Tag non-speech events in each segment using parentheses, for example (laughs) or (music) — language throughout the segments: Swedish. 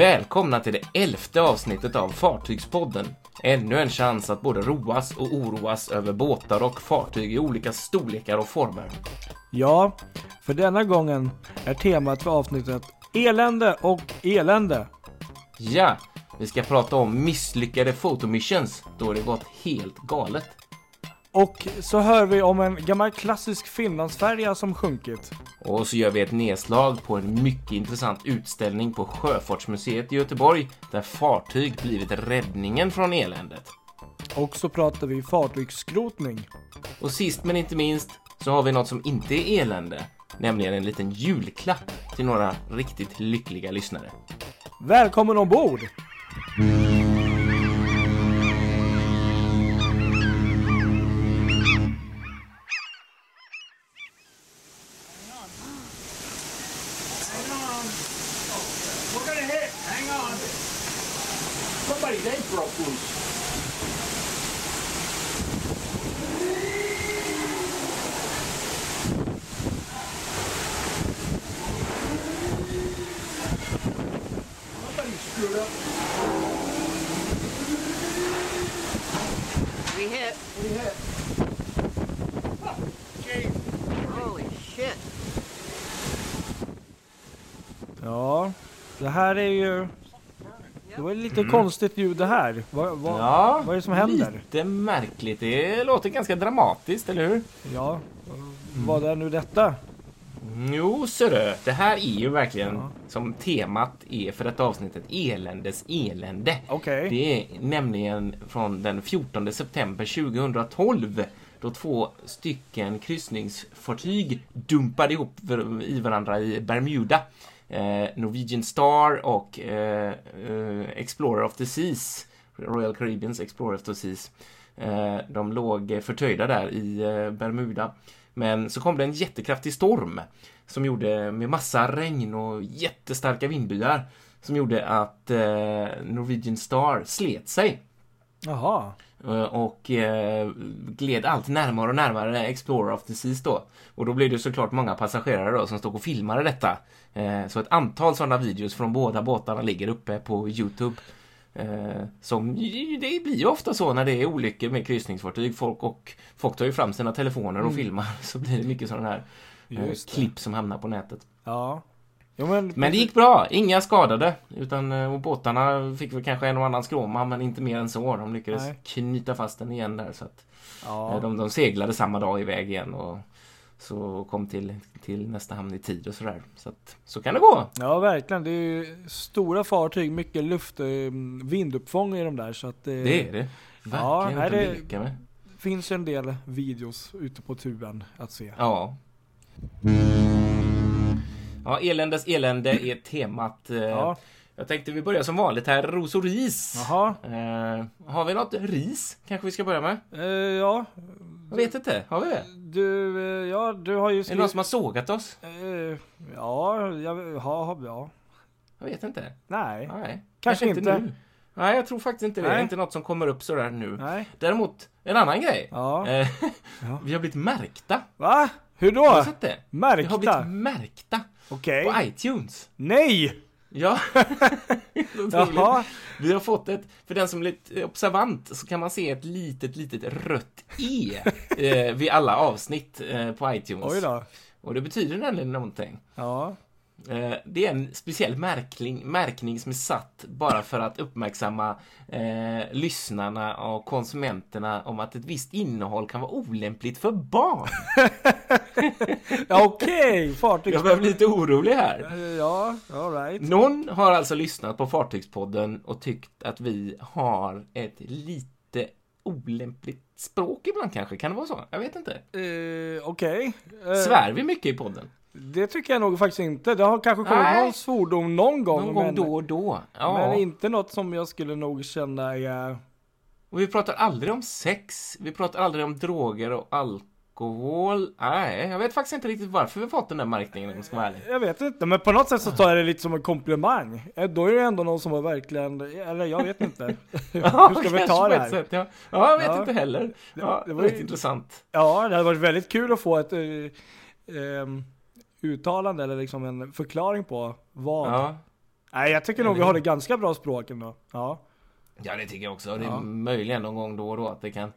Välkomna till det elfte avsnittet av Fartygspodden. Ännu en chans att både roas och oroas över båtar och fartyg i olika storlekar och former. Ja, för denna gången är temat för avsnittet elände och elände. Ja, vi ska prata om misslyckade fotomissions då det gått helt galet. Och så hör vi om en gammal klassisk Finlandsfärja som sjunkit. Och så gör vi ett nedslag på en mycket intressant utställning på Sjöfartsmuseet i Göteborg där fartyg blivit räddningen från eländet. Och så pratar vi fartygsskrotning. Och sist men inte minst så har vi något som inte är elände, nämligen en liten julklapp till några riktigt lyckliga lyssnare. Välkommen ombord! We're gonna hit. Hang on. Somebody's egg broke loose. Somebody screwed up. We hit. We hit. Jeez. Holy shit. Ja, det här är ju... Lite konstigt ljud det här. Vad, vad, Ja, vad är det som händer? Lite märkligt. Det låter ganska dramatiskt, eller hur? Ja, vad är nu detta? Jo, du. Det här är ju verkligen Ja. som temat är för detta avsnittet eländes elände. Okej. Det är nämligen från den 14 september 2012 då två stycken kryssningsfartyg dumpade ihop i varandra i Bermuda. Eh, Norwegian Star och eh, eh, Explorer of the Seas, Royal Caribbeans Explorer of the Seas. Eh, de låg förtöjda där i eh, Bermuda. Men så kom det en jättekraftig storm som gjorde med massa regn och jättestarka vindbyar som gjorde att eh, Norwegian Star slet sig Jaha eh, och eh, gled allt närmare och närmare Explorer of the Seas då. Och då blev det såklart många passagerare då som stod och filmade detta. Eh, så ett antal sådana videos från båda båtarna ligger uppe på Youtube. Som, det blir ju ofta så när det är olyckor med kryssningsfartyg. Folk, och, folk tar ju fram sina telefoner och filmar. (laughs) Så blir det mycket sådana här klipp som hamnar på nätet. Ja. Jo, men, Men det gick bra, inga skadade. Utan eh, och båtarna fick väl kanske en och annan skråma men inte mer än så. De lyckades Nej. knyta fast den igen där. Så att, Ja. eh, de, de seglade samma dag iväg igen och så kom till, till nästa hamn i tid och sådär. Så att, så kan det gå. Ja, verkligen. Det är stora fartyg, mycket luft, eh, vinduppfång i de där. Så att det, Det är det. Ja, Verkligen nej, inte det- med. finns en del videos ute på tuben att se. Ja. Ja, eländes elände är temat. eh, Ja. Jag tänkte vi börjar som vanligt här, ros och ris. Jaha. Eh, har vi något ris? Kanske vi ska börja med? Eh, ja. Jag vet inte, har vi det? Du, eh, ja, du har ju Är det någon skrivit... som har sågat oss? Eh, ja, jag, ja, ja. Jag vet inte. Nej. Nej, Kanske inte. nu. Nej, jag tror faktiskt inte det. Det är Nej. inte något som kommer upp sådär nu. Nej. Däremot, en annan grej. Ja. Eh. (laughs) Vi har blivit märkta. Va? Hur Har du då? sett det? Vi har Märkta? blivit märkta Okej. på iTunes. Nej! Ja. (laughs) Jaha. Vi har fått ett, för den som är lite observant så kan man se ett litet, litet rött E eh, vid alla avsnitt eh, på iTunes. Oj då. Och det betyder nämligen någonting. Ja. Eh, Det är en speciell märkning, märkning som är satt bara för att uppmärksamma eh, lyssnarna och konsumenterna om att ett visst innehåll kan vara olämpligt för barn. (laughs) Ja, Okej, fartyg... Jag börjar bli lite orolig här. Eh, Ja, alright. Någon har alltså lyssnat på Fartygspodden och tyckt att vi har ett lite olämpligt språk ibland kanske. Kan det vara så? Jag vet inte. Eh, Okej. Eh, Svär vi mycket i podden? Det tycker jag nog faktiskt inte. Det har kanske kommit Nej. någon svordom någon gång. Någon gång men, då och då. Ja. men inte något som jag skulle nog känna är... Och vi pratar aldrig om sex, vi pratar aldrig om droger och alkohol. Nej, jag vet faktiskt inte riktigt varför vi fått den där märkningen om jag ska vara ärlig. Jag vet inte, men på något sätt så tar jag det lite som en komplimang. Eh, Då är det ändå någon som har verkligen, eller jag vet inte. (laughs) Hur ska vi ta det här? sätt, ja. ja, jag vet Ja. inte heller. Ja, det det var ju- intressant. Ja, det hade varit väldigt kul att få ett eh, ehm, uttalande eller liksom en förklaring på vad Ja. Nej, jag tycker nog vi har det ganska bra språk ändå. Ja. Ja, det tycker jag också. Det är Ja. möjligen någon gång då och då att det kan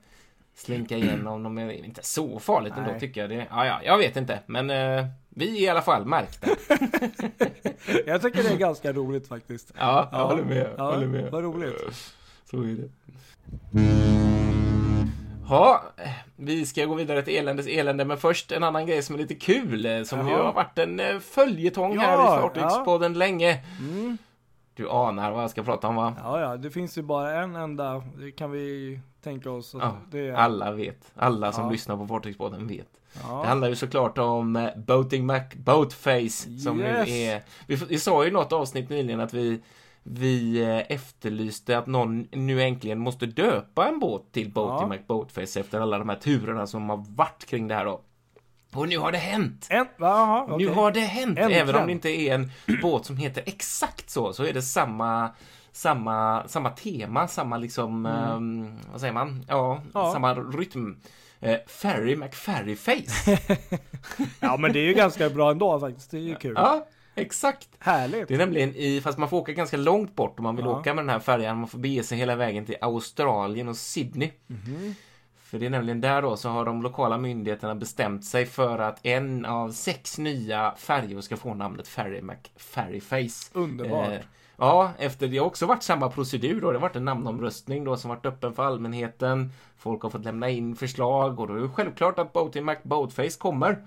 slinka igenom. De är inte så farligt ändå Nej. tycker jag. Det, ja, ja, jag vet inte. Men eh, vi är i alla fall märkta. (laughs) Jag tycker det är ganska roligt faktiskt. Ja, jag Ja. håller med. Ja, håller med. vad roligt. Så är det. Ja, vi ska gå vidare till eländes elände, men först en annan grej som är lite kul, eh, som ju har varit en eh, följetong här Ja, i Fartygspodden länge. Mm. Du anar vad jag ska prata om va? Ja, ja, det finns ju bara en enda, det kan vi tänka oss. Ja, det är, Alla vet. Alla som Ja. lyssnar på Fartygspodden vet. Det ja. handlar ju såklart om eh, Boating Mac Boatface som Yes. nu är... Vi, vi sa ju i något avsnitt nyligen att vi, vi eh, efterlyste att någon nu äntligen måste döpa en båt till Boating Ja. Mac Boatface efter alla de här turerna som har varit kring det här då. Och nu har det hänt! En, jaha, okej. Nu har det hänt! Äntligen. Även om det inte är en (clears throat) båt som heter exakt så, så är det samma samma, samma tema, samma liksom, ehm, vad säger man? Ja, Mm. Ja. samma rytm. Eh, Ferry McFerryface. (laughs) Ja, men det är ju ganska bra ändå faktiskt. Det är ju kul. Ja, exakt. Härligt. Det är nämligen i, fast man får åka ganska långt bort om man vill Ja. åka med den här färjan. Man får bege sig hela vägen till Australien och Sydney. Mhm. För det är nämligen där då så har de lokala myndigheterna bestämt sig för att en av sex nya färjor ska få namnet Ferry McFerryface. Underbart. Eh, ja, efter det har också varit samma procedur då. Det har varit en namnomröstning då som varit öppen för allmänheten. Folk har fått lämna in förslag och då är det självklart att Boating Mac Boatface kommer.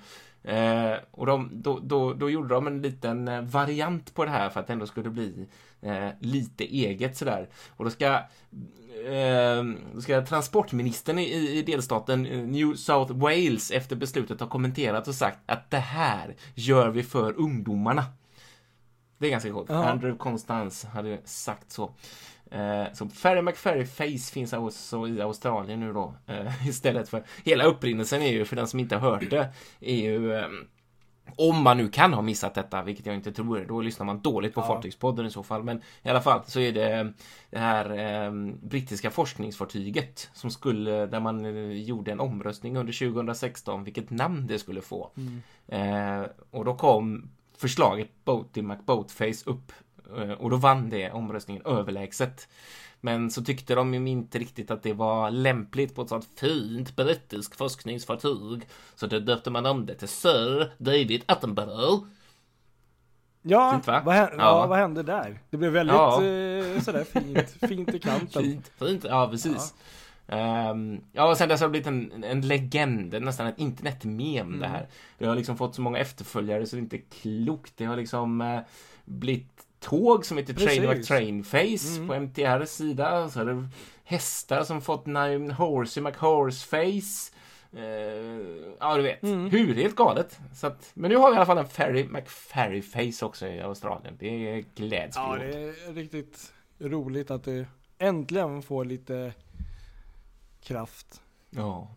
Eh, och de, då, då, då gjorde de en liten eh, variant på det här för att det ändå skulle bli eh, lite eget sådär. Och då ska, eh, då ska transportministern i, i delstaten eh, New South Wales efter beslutet ha kommenterat och sagt att det här gör vi för ungdomarna. Det är ganska coolt. Ja. Andrew Constance hade sagt så. Eh, så Ferry McFerry Face finns också i Australien nu då. Eh, (laughs) istället för... Hela upprinnelsen är ju, för den som inte har hört det, är ju... Eh, om man nu kan ha missat detta, vilket jag inte tror, då lyssnar man dåligt på Ja. Fartygspodden i så fall. Men i alla fall så är det det här eh, brittiska forskningsfartyget som skulle, där man eh, gjorde en omröstning under 2016 vilket namn det skulle få. Mm. Eh, och då kom förslaget Boating McBoatface upp och då vann det omröstningen överlägset. Men så tyckte de ju inte riktigt att det var lämpligt på ett sånt fint brittiskt forskningsfartyg. Så då döpte man om det till Sir David Attenborough. Ja, Fint, va? vad, hände, ja. Ja. vad hände där? Det blev väldigt Ja. eh, sådär fint, fint i kanten. (laughs) Fint, fint, ja precis. Ehm, ja, och sen dess har det blivit en, en legend, nästan ett internetmem Mm. det här. Det har liksom fått så många efterföljare så det är inte klokt. Det har liksom eh, blivit tåg som heter Train Precis. McTrainface Mm. på MTRs sida. Så är det hästar som fått namn Horsey McHorseface. Uh, ja, du vet. Mm. Hur? Helt galet. Så att, men nu har vi i alla fall en Ferry McFerryface också i Australien. Det gläds Ja, det är riktigt roligt att det äntligen får lite kraft. Ja.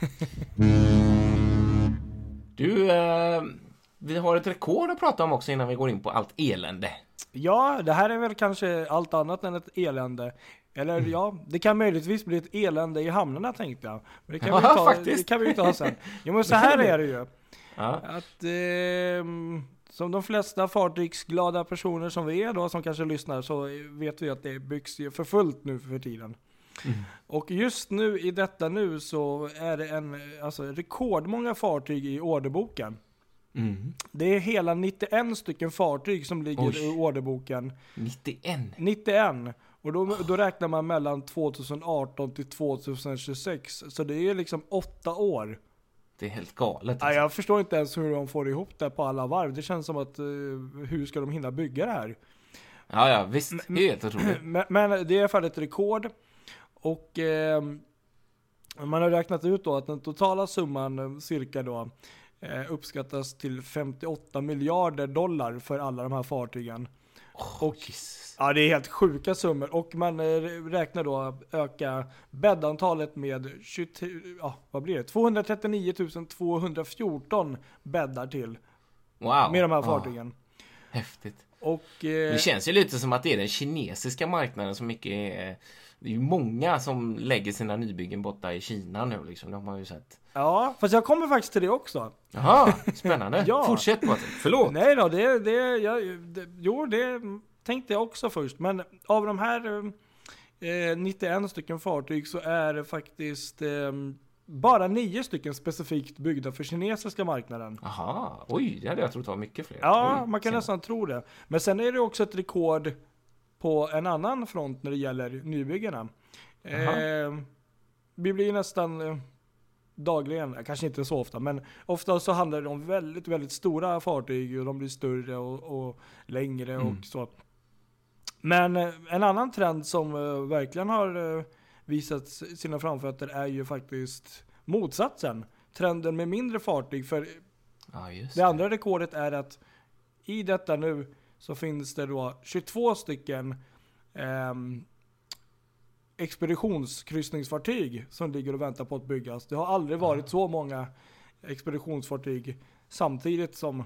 (laughs) Du, eh, vi har ett rekord att prata om också innan vi går in på allt elände. Ja, det här är väl kanske allt annat än ett elände. Eller Mm. ja, det kan möjligtvis bli ett elände i hamnarna tänkte jag. Men det kan, vi, Ja, ta, faktiskt. det kan vi ju ta sen. Jo men så här är det ju. (laughs) Ja. Att ehm, som de flesta fartygsglada personer som vi är då, som kanske lyssnar, så vet vi att det byggs ju för fullt nu för tiden. Mm. Och just nu i detta nu så är det en, alltså rekordmånga fartyg i orderboken. Mm. Det är hela 91 stycken fartyg som ligger Oj. i orderboken. 91. 91. Och då, då räknar man mellan 2018 till 2026. Så det är liksom åtta år. Det är helt galet. Ja, Alltså. jag förstår inte ens hur de får ihop det på alla varv. Det känns som att, eh, hur ska de hinna bygga det här? Ja, ja, visst. Helt otroligt. (clears throat) Men, men det är i alla fall ett rekord. Och eh, man har räknat ut då att den totala summan eh, cirka då eh, uppskattas till 58 miljarder dollar för alla de här fartygen. Och, Ja, det är helt sjuka summor och man eh, räknar då öka bäddantalet med 23, ja, vad blir det? 239 214 bäddar till wow. med de här fartygen. häftigt. Och eh, Det känns ju lite som att det är den kinesiska marknaden som mycket är... Det är ju många som lägger sina nybyggen borta i Kina nu liksom. De har ju sett. ja, fast jag kommer faktiskt till det också. Jaha, spännande. (laughs) Ja. Fortsätt Patrik. Förlåt. Nej då, det, det, jag, det, jo det tänkte jag också först. Men av de här eh, 91 stycken fartyg så är det faktiskt eh, bara nio stycken specifikt byggda för kinesiska marknaden. Aha, oj, det hade jag trott var mycket fler. Ja, oj, man kan ser nästan tro det. Men sen är det också ett rekord på en annan front när det gäller nybyggena. Jaha. Eh, vi blir ju nästan eh, dagligen, eh, kanske inte så ofta, men ofta så handlar det om väldigt, väldigt stora fartyg och de blir större och, och längre Mm. och så. Men eh, en annan trend som verkligen har visat sina framfötter är ju faktiskt motsatsen. Trenden med mindre fartyg, för Ja, just det andra rekordet är att i detta nu så finns det då 22 stycken ehm, expeditionskryssningsfartyg som ligger och väntar på att byggas. Det har aldrig varit så många expeditionsfartyg samtidigt som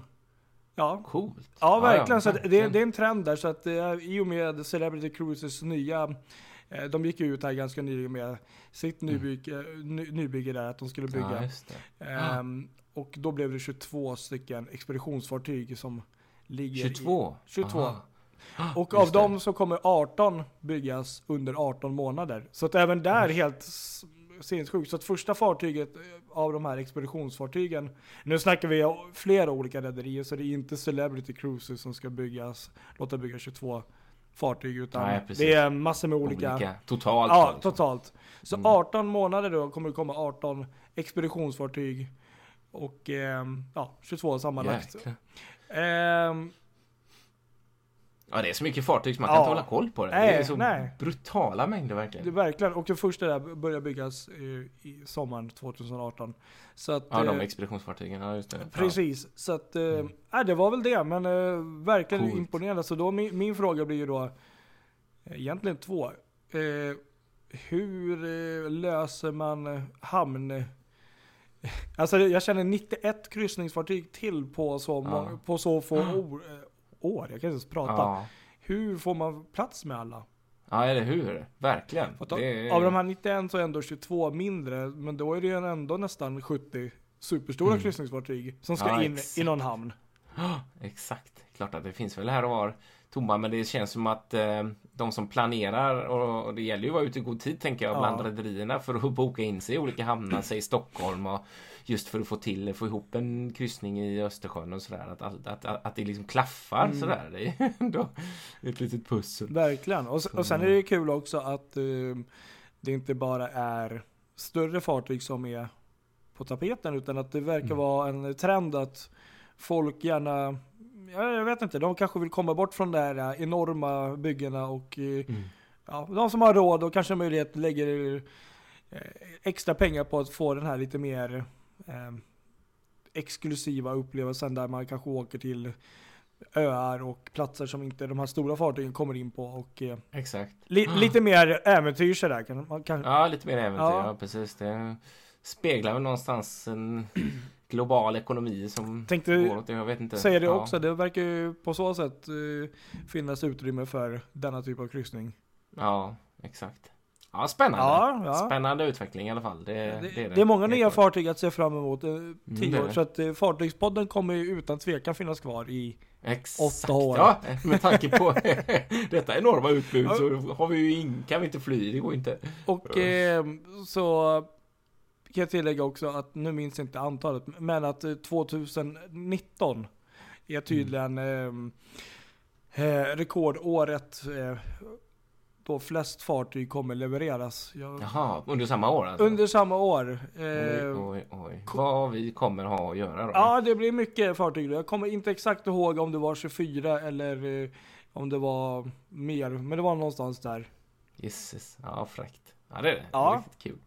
Ja, Coolt. ja verkligen. Så det, det är en trend där. Så att det är, i och med Celebrity Cruises nya eh, de gick ju ut här ganska nyligen med sitt nybygge, ny, nybygge där, att de skulle bygga. Ja. Ehm, och då blev det 22 stycken expeditionsfartyg som ligger 22? i... 22. Aha. (gasps) Och av dem så kommer 18 byggas under 18 månader. Så att även där helt s- sinnessjukt. Så att första fartyget eh, av de här expeditionsfartygen, nu snackar vi flera olika rederier så det är inte Celebrity Cruises som ska byggas, låta bygga 22 fartyg utan Nej, det är massor med olika, Olika. Totalt. Ja, alltså. totalt. Så Mm. 18 månader då kommer det komma 18 expeditionsfartyg och ehm, ja, 22 sammanlagt. Jäklar. Ehm, Ja, det är så mycket fartyg så man Ja. kan inte hålla koll på det. det Nej, är så nej. brutala mängder det är verkligen. verkligen, och det första där börjar byggas i sommaren 2018. Så att, Ja, de eh, expeditionsfartygen. Ja, just det. Precis, så att, eh, nej, det var väl det, men eh, verkligen Coolt. imponerande. Så då min, min fråga blir ju då, egentligen två. Eh, hur löser man hamn... Alltså jag känner 91 kryssningsfartyg till på så, Ja. på så få år, eh, år. Jag kan inte ens prata. Ja. Hur får man plats med alla? ja, eller hur? Verkligen. Det är- Av de här 91 så är ändå 22 mindre, men då är det ju ändå nästan 70 superstora Mm. kryssningsfartyg som ska Ja, in i någon hamn. (gasps) Exakt. Klart att det finns väl här och var tomma, men det känns som att eh, de som planerar, och, det gäller ju att vara ute i god tid tänker jag, Ja. bland rederierna för att boka in sig i olika hamnar, (clears throat) säg Stockholm och just för att få till, få ihop en kryssning i Östersjön och sådär. Att, att, att, att det liksom klaffar Mm. sådär. Det är (laughs) ändå ett litet pussel. Verkligen. Och, och sen är det kul också att eh, det inte bara är större fartyg som är på tapeten, utan att det verkar Mm. vara en trend att folk gärna, ja, jag vet inte, de kanske vill komma bort från de där eh, enorma byggena och eh, Mm. ja, de som har råd och kanske möjlighet lägger eh, extra pengar på att få den här lite mer eh, exklusiva upplevelsen där man kanske åker till öar och platser som inte de här stora fartygen kommer in på och eh, Exakt. li, lite mer äventyr sådär. Kan, man kan, Ja, lite mer äventyr. Ja. Ja, precis. Det speglar väl någonstans en global ekonomi som Tänkte går åt det. Jag vet inte. säga det ja. också, det verkar ju på så sätt eh, finnas utrymme för denna typ av kryssning. Ja, exakt. Ja, spännande. Ja, ja. Spännande utveckling i alla fall. Det, Det, det, det, är många nya klart. fartyg att se fram emot. Eh, tio det är år. Så att eh, Fartygspodden kommer ju utan tvekan finnas kvar i Exakt. åtta år. Ja, med tanke på (laughs) detta enorma utbud så har vi ju in, kan vi inte fly. Det går inte. Och eh, så kan jag tillägga också att, nu minns jag inte antalet, men att eh, 2019 är tydligen Mm. eh, eh, rekordåret eh, då flest fartyg kommer levereras. Jag, Jaha, under samma år alltså? under samma år. Oj, Eh, oj, oj. Vad vi kommer ha att göra då? Ja, det blir mycket fartyg. Jag kommer inte exakt ihåg om det var 24 eller eh, om det var mer, men det var någonstans där. Gisses. Ja, fräckt. Ja, det är det. Ja. Riktigt kul.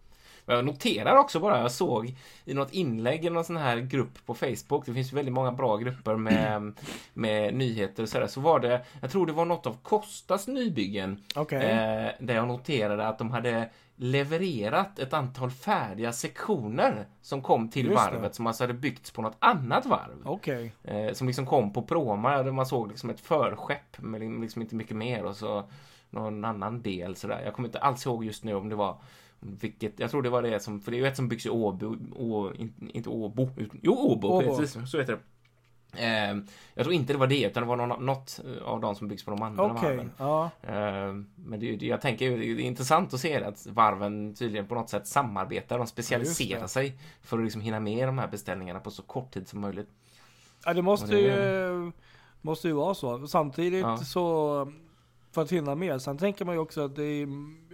Men Jag noterar också bara, jag såg i något inlägg i någon sån här grupp på Facebook, det finns väldigt många bra grupper med, (clears throat) med nyheter och sådär, så var det, jag tror det var något av Kostas nybyggen, Okej. eh, där jag noterade att de hade levererat ett antal färdiga sektioner som kom till Just det. varvet, som alltså hade byggts på något annat varv. Okej. Eh, som liksom kom på pråmar, där man såg liksom ett förskepp med liksom inte mycket mer och så någon annan del sådär. Jag kommer inte alls ihåg just nu om det var vilket, jag tror det var det som, för det är ju ett som byggs i Åbo, Å, in- inte Åbo, utan, jo Åbo, Åbo. precis, så heter det. Eh, jag tror inte det var det, utan det var någon, något av de som byggs på de andra Okej, varven. ja. Eh, men det, jag tänker, det är intressant att se att varven tydligen på något sätt samarbetar. De specialiserar det. sig för att liksom hinna med de här beställningarna på så kort tid som möjligt. Ja, det måste det- ju, måste ju vara så. Samtidigt Ja. så, för att hinna med. Sen tänker man ju också att det är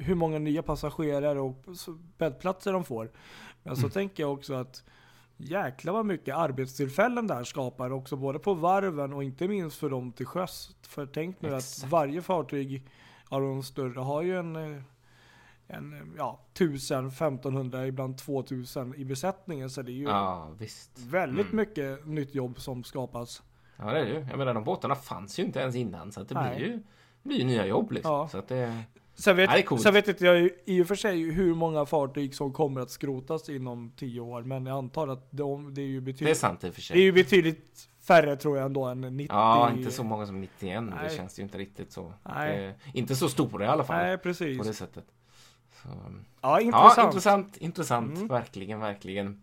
hur många nya passagerare och bäddplatser de får. Men Mm. så tänker jag också att jäklar vad mycket arbetstillfällen det här skapar också. Både på varven och inte minst för dem till sjöss. För tänk nu Exakt. att varje fartyg av de större har ju en eh, en, ja, 1000, 1500, ibland 2000 i besättningen. Så det är ju Ja, väldigt Mm. mycket nytt jobb som skapas. Ja, det är det ju. Jag menar, de båtarna fanns ju inte ens innan, så det Nej. blir ju, blir ju nya jobb liksom. Ja. Så att det... Sen vet, Ja, det är coolt. sen vet inte jag i och för sig hur många fartyg som kommer att skrotas inom 10 år. Men jag antar att de, det är ju Det är betydligt, sant i och för det är sig. ju betydligt färre tror jag ändå än 90. Ja, inte så många som 91. Nej. Det känns ju inte riktigt så. Det, inte så stora i alla fall. Nej, På precis. det sättet. Så, Ja, intressant. Ja, intressant. Intressant. Mm. Verkligen, verkligen.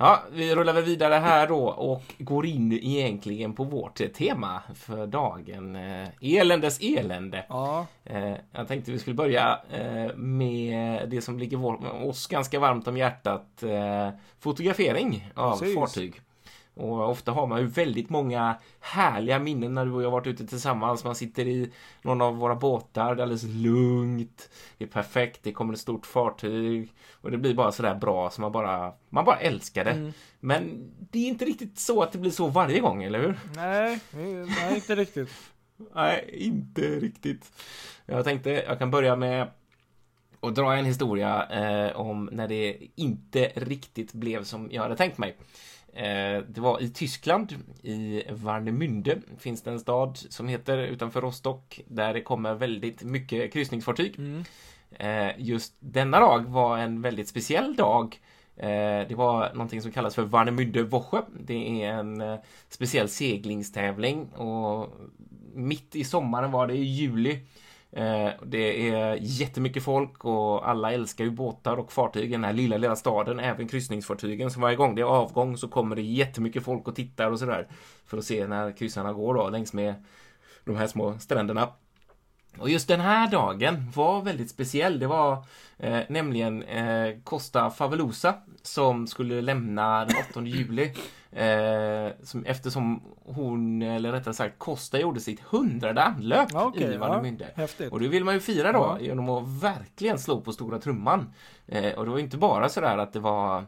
Ja, vi rullar väl vidare här då och går in egentligen på vårt tema för dagen. Eh, eländes elände. Ja, Eh, jag tänkte vi skulle börja eh, med det som ligger vår, oss ganska varmt om hjärtat. Fotografering av Precis. fartyg. Och ofta har man ju väldigt många härliga minnen när du och jag har varit ute tillsammans. Man sitter i någon av våra båtar, det är alldeles lugnt. Det är perfekt, det kommer ett stort fartyg. Och det blir bara sådär bra så man bara, man bara älskar det. Mm. Men det är inte riktigt så att det blir så varje gång, eller hur? nej, nej, inte riktigt. Nej, inte riktigt. Jag tänkte jag kan börja med att dra en historia eh, om när det inte riktigt blev som jag hade tänkt mig. Eh, det var i Tyskland, i Warnemünde, finns det en stad som heter utanför Rostock, där det kommer väldigt mycket kryssningsfartyg. Mm. Eh, just denna dag var en väldigt speciell dag. Eh, det var någonting som kallas för Warnemünde Woche. Det är en eh, speciell seglingstävling och mitt i sommaren var det i juli. Eh, det är jättemycket folk och alla älskar ju båtar och fartyg i den här lilla, lilla staden, även kryssningsfartygen. Så varje gång det är avgång så kommer det jättemycket folk och tittar och sådär för att se när kryssarna går då längs med de här små stränderna. Och just den här dagen var väldigt speciell. Det var eh, nämligen eh, Costa Favelosa som skulle lämna den 8 juli. Eh, som, eftersom hon, eller rättare sagt Costa gjorde sitt hundrade anlöp Ja, okej, i ja. Warnemünde. Häftigt. Och det vill man ju fira då Ja. genom att verkligen slå på stora trumman. Eh, och det var inte bara sådär att det var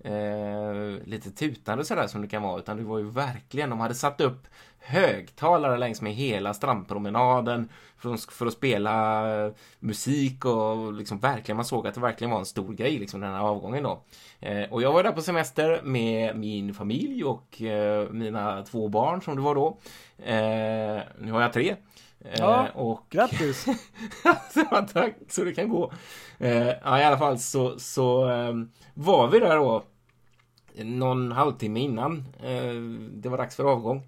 eh, lite tutande sådär som det kan vara utan det var ju verkligen, de hade satt upp högtalare längs med hela strandpromenaden för, att- spela eh, musik och liksom verkligen, man såg att det verkligen var en stor grej liksom den här avgången då. Eh, och jag var där på semester med min familj och eh, mina två barn som det var då. Nu har jag tre. Ja. och Grattis! (laughs) (laughs) tack, så det kan gå. Ja, i alla fall så, så eh, var vi där då någon halvtimme innan det var dags för avgång.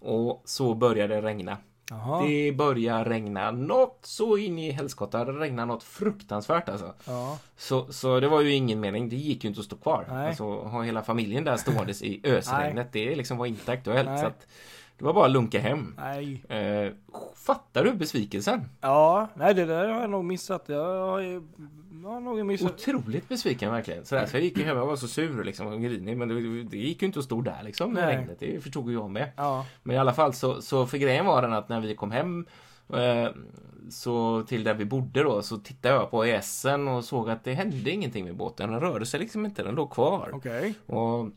Och så började det regna. Jaha. Det började regna något så in i helskotta. Det regnade något fruktansvärt alltså. Ja. Så, så det var ju ingen mening. Det gick ju inte att stå kvar. Nej. Alltså ha hela familjen där ståendes i ösregnet. Det liksom var inte aktuellt. Nej. Så att det var bara att lunka hem. Nej. Eh, fattar du besvikelsen? Ja, nej det där har jag nog missat. Jag har, jag nog missat. Otroligt besviken verkligen. Sådär, så jag gick hem och var så sur liksom och grinig. Men det, det gick ju inte att stå där liksom med regnet. Det förstod ju jag med. Ja. Men i alla fall så, så för grejen var den att när vi kom hem eh, så till där vi bodde då så tittade jag på ESen och såg att det hände ingenting med båten. Den rörde sig liksom inte. Den låg kvar. Okej. Och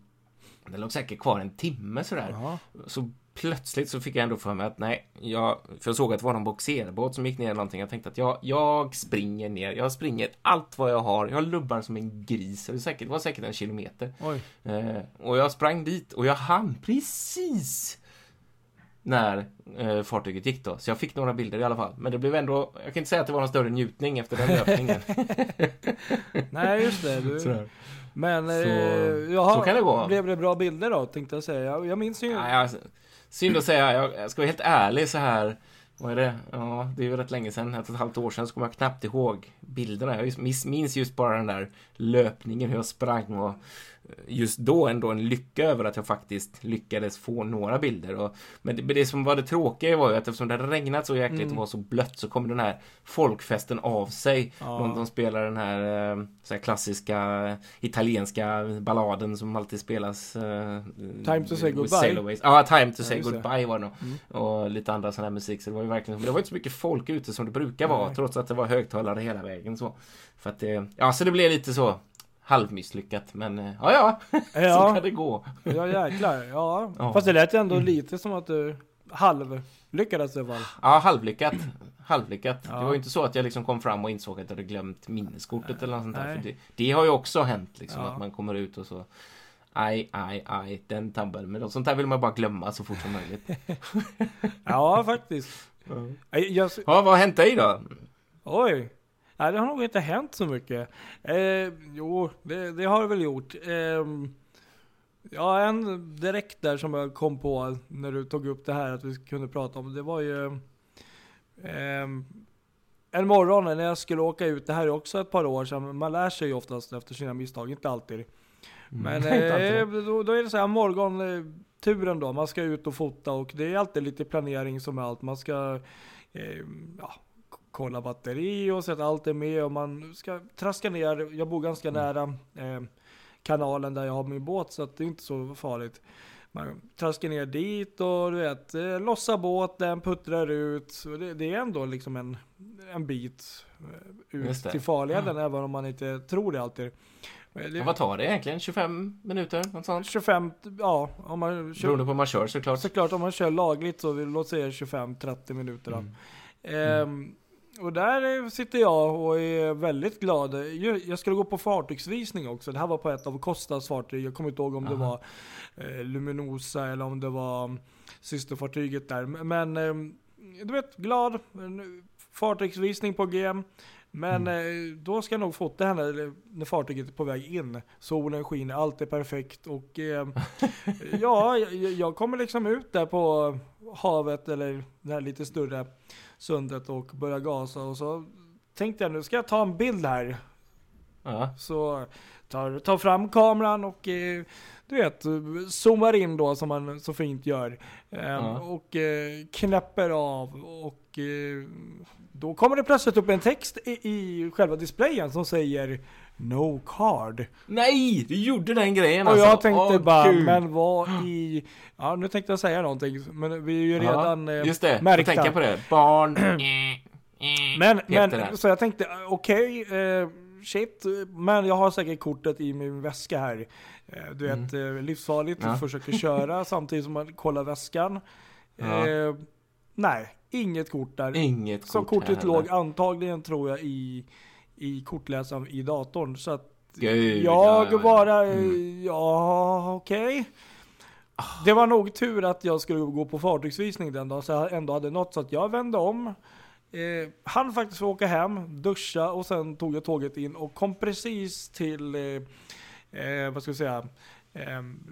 den låg säkert kvar en timme sådär. Ja. Så plötsligt så fick jag ändå för mig att nej, jag, för jag såg att det var någon boxerbåt som gick ner eller någonting. Jag tänkte att jag, jag springer ner, jag springer allt vad jag har. Jag lubbar som en gris. Det var säkert, det var säkert en kilometer. Eh, och jag sprang dit och jag hann precis när eh, fartyget gick då. Så jag fick några bilder i alla fall. Men det blev ändå, jag kan inte säga att det var någon större njutning efter den löpningen. (laughs) Nej just det. Du. Men Så- eh, jaha, så kan det gå. Blev det bra bilder då tänkte jag säga. Jag, jag minns ju. Ja, jag, synd att säga, jag, ska vara helt ärlig så här. Vad är det? Ja, det är ju rätt länge sedan, ett och ett halvt år sedan, så kommer jag knappt ihåg bilderna. Jag minns just bara den där löpningen, hur jag sprang och just då ändå en lycka över att jag faktiskt lyckades få några bilder. Och, men det, det som var det tråkiga var ju att eftersom det hade regnat så jäkligt Mm. och var så blött så kom den här folkfesten av sig. Ja. De, de spelar den här, eh, så här klassiska italienska balladen som alltid spelas. eh, Time to say goodbye. Ja, Time to Ja, say. Mm. goodbye var det nog. Och lite andra sådana här musik. Så det var ju verkligen, det var inte så mycket folk ute som det brukar vara. Nej. Trots att det var högtalare hela vägen så. För att det, ja så det blev lite så halvmisslyckat. Men eh, ja, ja, (laughs) så Ja, kan det gå. ja jäklar. Ja. Ja. Fast det lät ju ändå lite som att du halv lyckades i alla fall. Ja, halvlyckat. Halvlyckat. Ja. Det var ju inte så att jag liksom kom fram och insåg att jag hade glömt minneskortet eller något sånt där. Nej. För det, det har ju också hänt liksom Ja. att man kommer ut och så Aj, aj, aj, den tabben. Men sånt där vill man bara glömma så fort som möjligt. (laughs) Ja, faktiskt. Jag, jag, Ja, vad har hänt dig då? oj. Nej, det har nog inte hänt så mycket. Eh, jo, det, det har det väl gjort. Eh, ja, en direkt där som jag kom på när du tog upp det här att vi kunde prata om. Det var ju eh, en morgon när jag skulle åka ut. Det här är också ett par år sedan. Man lär sig ju oftast efter sina misstag, inte alltid. Men (laughs) Inte alltid. eh, då, då är det så här morgonturen då. Man ska ut och fota och det är alltid lite planering som är allt. Man ska eh, ja, kolla batteri och så att allt är med och man ska traska ner. Jag bor ganska nära eh, kanalen där jag har min båt så att det är inte så farligt. Man traskar ner dit och du vet, eh, lossa båten, puttrar ut. Det, det är ändå liksom en, en bit eh, ut till farleden även om man inte tror det alltid. Men det- Ja, vad tar det egentligen? 25 minuter? Något sånt? 25, ja om man kör, Beroende på hur man kör såklart. såklart om man kör lagligt så vill, låt säga 25-30 minuter. Mm. Ehm, och där eh, sitter jag och är väldigt glad. Jag skulle gå på fartygsvisning också. Det här var på ett av Costas fartyg. Jag kommer inte ihåg om det Aha. var eh, Luminosa eller om det var mm, systerfartyget där. Men eh, du vet, glad. En Fartygsvisning på G. Men Mm. eh, då ska jag nog fota henne när fartyget är på väg in. Solen skiner, allt är perfekt och eh, (laughs) ja, jag, jag kommer liksom ut där på havet eller det här lite större sundet och börja gasa och så tänkte jag nu ska jag ta en bild här. Ja. Så tar, tar fram kameran och eh, du vet, zoomar in då som man så fint gör. Eh, Ja. Och eh, knäpper av och eh, då kommer det plötsligt upp en text i, i själva displayen som säger No card. Nej, du gjorde den grejen Och alltså. jag tänkte Åh, bara, gud. men vad (gasps) i... Ja nu tänkte jag säga någonting, men vi är ju redan ja, eh, Just det, märkta. tänka på det. Barn. (clears throat) Men, Peter men där. så jag tänkte, eh, okej, eh, shit, men jag har säkert kortet i min väska här. Eh, du Mm. vet, eh, livsfarligt, Ja. försöker köra (laughs) samtidigt som man kollar väskan. Ja. Eh, nej, inget kort där. Inget Så kort kortet låg antagligen tror jag i, i kortläsaren i datorn. Så att Gud, jag ja, bara, Mm. ja okej. Det var nog tur att jag skulle gå på fartygsvisning den dagen så jag ändå hade något så att jag vände om. Eh, han faktiskt åka hem, duscha och sen tog jag tåget in och kom precis till, eh, eh, vad ska jag säga, eh,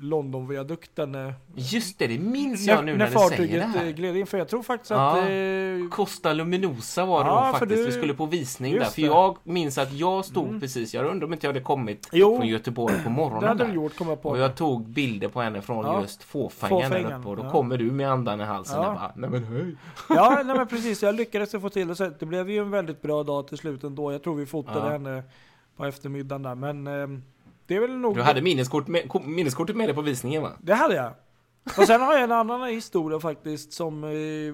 Londonviadukten. Eh, Just det, det minns jag nu när, du säger det fartyget eh, här. gled in. För jag tror faktiskt Ja. att... Eh, Costa Luminosa var det Ja, då faktiskt. du- Vi skulle på visning där. För det. jag minns att jag stod Mm. precis, jag undrar om inte jag hade kommit Jo. från Göteborg på det morgonen hade du där. gjort, kom jag på. Och jag tog bilder på henne från Ja. just fåfängan där uppe. Och då ja. kommer du med andan i halsen. Ja. Jag bara, nej men hej. Ja, (laughs) nej men precis. Jag lyckades få till det. Så det blev ju en väldigt bra dag till slut ändå. Jag tror vi fotade henne på eftermiddagen där. Men eh, det är väl nog... Du hade minneskort med, ko- minneskortet med dig på visningen va? Det hade jag. Och sen har jag en annan historia faktiskt som eh,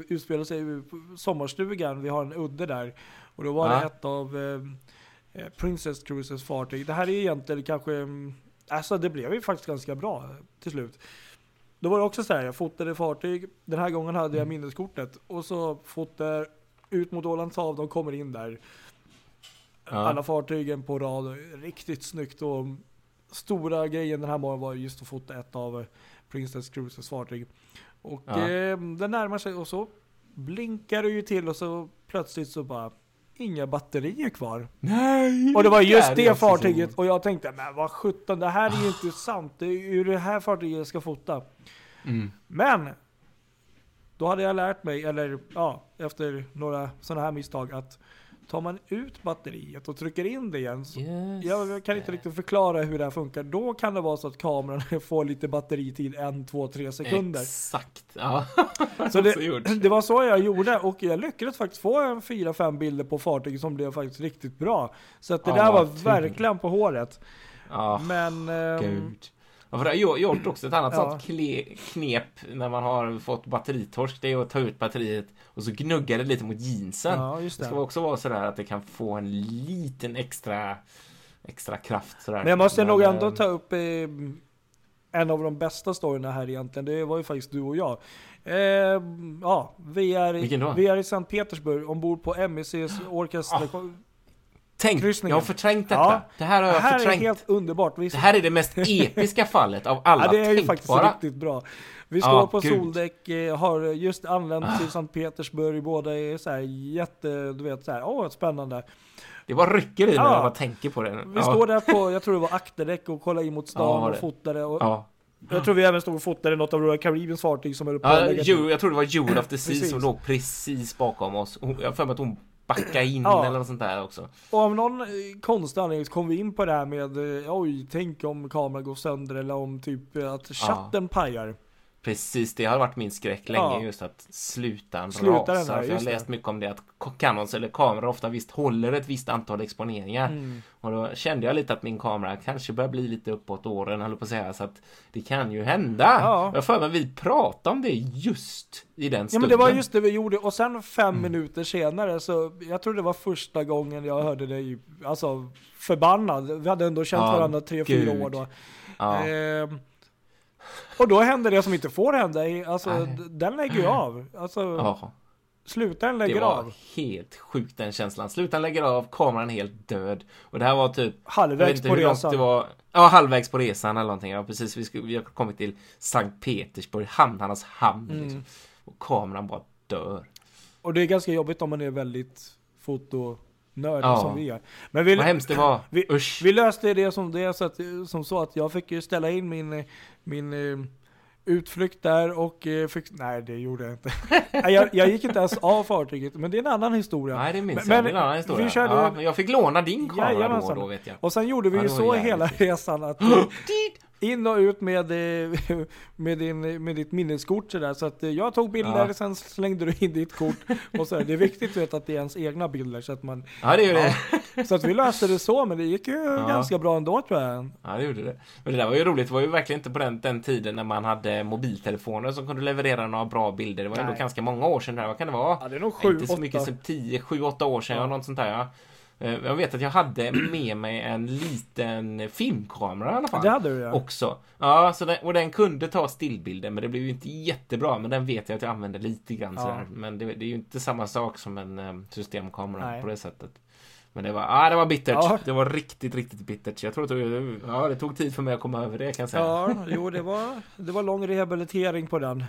utspelar sig i sommarstugan. Vi har en udde där. Och då var Ja. det ett av eh, eh, Princess Cruises fartyg. Det här är egentligen kanske... mm, Alltså det blev ju faktiskt ganska bra till slut. Då var det också så här, jag fotade fartyg. Den här gången hade jag minneskortet. Och så fotar ut mot Ålands hav, de kommer in där. Ja. Alla fartygen på rad, riktigt snyggt och stora grejen den här morgonen var just att fota ett av eh, Princess Cruises fartyg. Och Ja. eh, den närmar sig och så blinkar det ju till och så plötsligt så bara inga batterier kvar. Nej! Och det var just det så. fartyget och jag tänkte men vad sjutton det här är ju inte sant. Det är ju det här fartyget jag ska fota. Mm. Men då hade jag lärt mig, eller ja, efter några sådana här misstag att tar man ut batteriet och trycker in det igen. Jag kan inte riktigt förklara hur det här funkar. Då kan det vara så att kameran (laughs) får lite batteritid, en, två, tre sekunder. Exakt. Ja. (laughs) (laughs) Så det, det var så jag gjorde och jag lyckades faktiskt få en fyra, fem bilder på fartyget som blev faktiskt riktigt bra. Så att det Ja, där var verkligen på håret. Ja, Men... gud. Ja, för det har jag gjort också ett annat Ja. sånt knep när man har fått batteritorsk. Det är att ta ut batteriet och så gnugga det lite mot jeansen. Ja, just Det ska det. också vara sådär att det kan få en liten extra extra kraft sådär. Men jag måste nog Men, ändå eh, ta upp eh, en av de bästa storyna här egentligen. Det var ju faktiskt du och jag. Eh, ja, vi är, i, vi är i Sankt Petersburg ombord på MECs orkester. Tänk, kryssningen. jag har förträngt detta. Ja. Det här har det jag här är förträngt. helt underbart. Vi, Det här är det mest (laughs) episka fallet av alla ja, det är ju faktiskt tänkbara. riktigt bra. Vi står Ja, på gud. Ah. soldäck, eh, har just anlänt till Sankt Petersburg. Båda är så här jätte, du vet så här, åh spännande. Det bara rycker i Ja. när jag bara tänker på det. Vi står där på, jag tror det var akterdäck och kollar in mot Ja, stan var och det. fotade. Och Ja. Jag tror vi även stod och fotade något av Royal Caribbeans fartyg som höll på Ja, jag tror det var Jewel of the Sea som låg precis bakom oss. Jag har för mig att hon backade in Ja. eller något sånt där också. Och av någon eh, konstig anledning så kom vi in på det här med eh, oj, tänk om kameran går sönder eller om typ eh, att chatten pajar. Precis, det har varit min skräck länge Ja. just att sluta Sluta den rasa. här, för jag har just det. läst mycket om det att Canons eller kameror ofta visst håller ett visst antal exponeringar. Mm. Och då kände jag lite att min kamera kanske börjar bli lite uppåt åren, höll på att säga. Så att det kan ju hända. Ja. Jag för mig vi pratade om det just i den Ja stunden. men det var just det vi gjorde och sen fem Mm. minuter senare så jag tror det var första gången jag hörde dig alltså förbannad. Vi hade ändå känt Ja, varandra tre, fyra år då. Ja. Ehm, och då hände det som inte får hända. Alltså Nej. den lägger ju av. Alltså ja. slutaren Det lägger var av. helt sjukt den känslan. Slutaren lägger av, kameran helt död. Och det här var typ Halvvägs på resan. det var. Ja, halvvägs på resan eller någonting. Ja, precis. Vi, skulle, vi har kommit till Sankt Petersburg, hamnarnas hamn. Mm. Liksom. Och kameran bara dör. Och det är ganska jobbigt om man är väldigt fotonördig Ja. som vi är. Men vi, Vad hemskt det var. vi- Usch. vi löste det som, det så att, som så att jag fick ju ställa in min, min eh, utflykt där och eh, fick, nej det gjorde jag inte. Nej, jag, jag gick inte ens av fartyget, men det är en annan historia. Nej, det minns Men- jag. Det är en annan historia. vi körde- ja, jag fick låna din kamera då och Jajamensan. då, vet jag. Och sen gjorde vi Ja, ju så hela fint. resan att (laughs) (laughs) in och ut med, eh, med, din, med ditt minneskort sådär. Så att eh, jag tog bilder, Ja. sen slängde du in ditt kort. Och så, det är viktigt vet, att det är ens egna bilder. Så att, man, Ja, det gjorde det. Så att vi löste det så, men det gick ju Ja. ganska bra ändå tror jag. Ja, det gjorde det. Men det där var ju roligt. Det var ju verkligen inte på den, den tiden när man hade mobiltelefoner som kunde leverera några bra bilder. Det var ändå Nej. ganska många år sedan. Där. Vad kan det vara? Ja, det är nog sju, inte så mycket som 10, 7, 8 år sedan. Ja. Ja. Något sånt där. Ja. Eh, Jag vet att jag hade (clears throat) med mig en liten filmkamera i alla fall. Det hade du ja. Också. Ja, så den, och den kunde ta stillbilder men det blev ju inte jättebra. Men den vet jag att jag använde lite grann Ja. sådär. Men det, det är ju inte samma sak som en eh, systemkamera Nej. på det sättet. Men det var, ah, det var bittert. Ja. Det var riktigt, riktigt bittert. Jag tror att det, ja, det tog tid för mig att komma över det kan jag säga. Ja, jo det var, det var lång rehabilitering på den.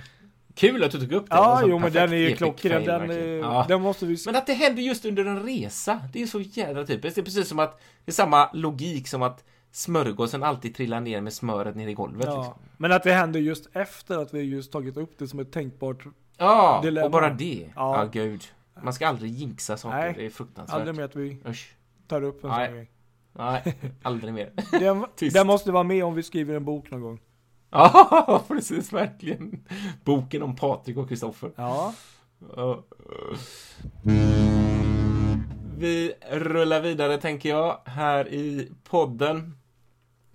Kul att du tog upp det. Ja, jo men den är ju klockren. Den, eh, Ja. den måste vi... Men att det händer just under en resa, det är så jävla typiskt. Det är precis som att det är samma logik som att smörgåsen alltid trillar ner med smöret ner i golvet. Ja. Liksom. Men att det hände just efter att vi just tagit upp det som ett tänkbart, Ja, Dilemma. och bara det. Ja. Ja. gud. Man ska aldrig jinxa saker, Nej. det är fruktansvärt. aldrig mer att vi Usch. tar upp en Nej. sån grej. Nej, aldrig mer. (laughs) Den, (laughs) den måste vara med om vi skriver en bok någon gång. Ja, (laughs) precis, verkligen. Boken om Patrik och Kristoffer. Ja. Vi rullar vidare tänker jag här i podden.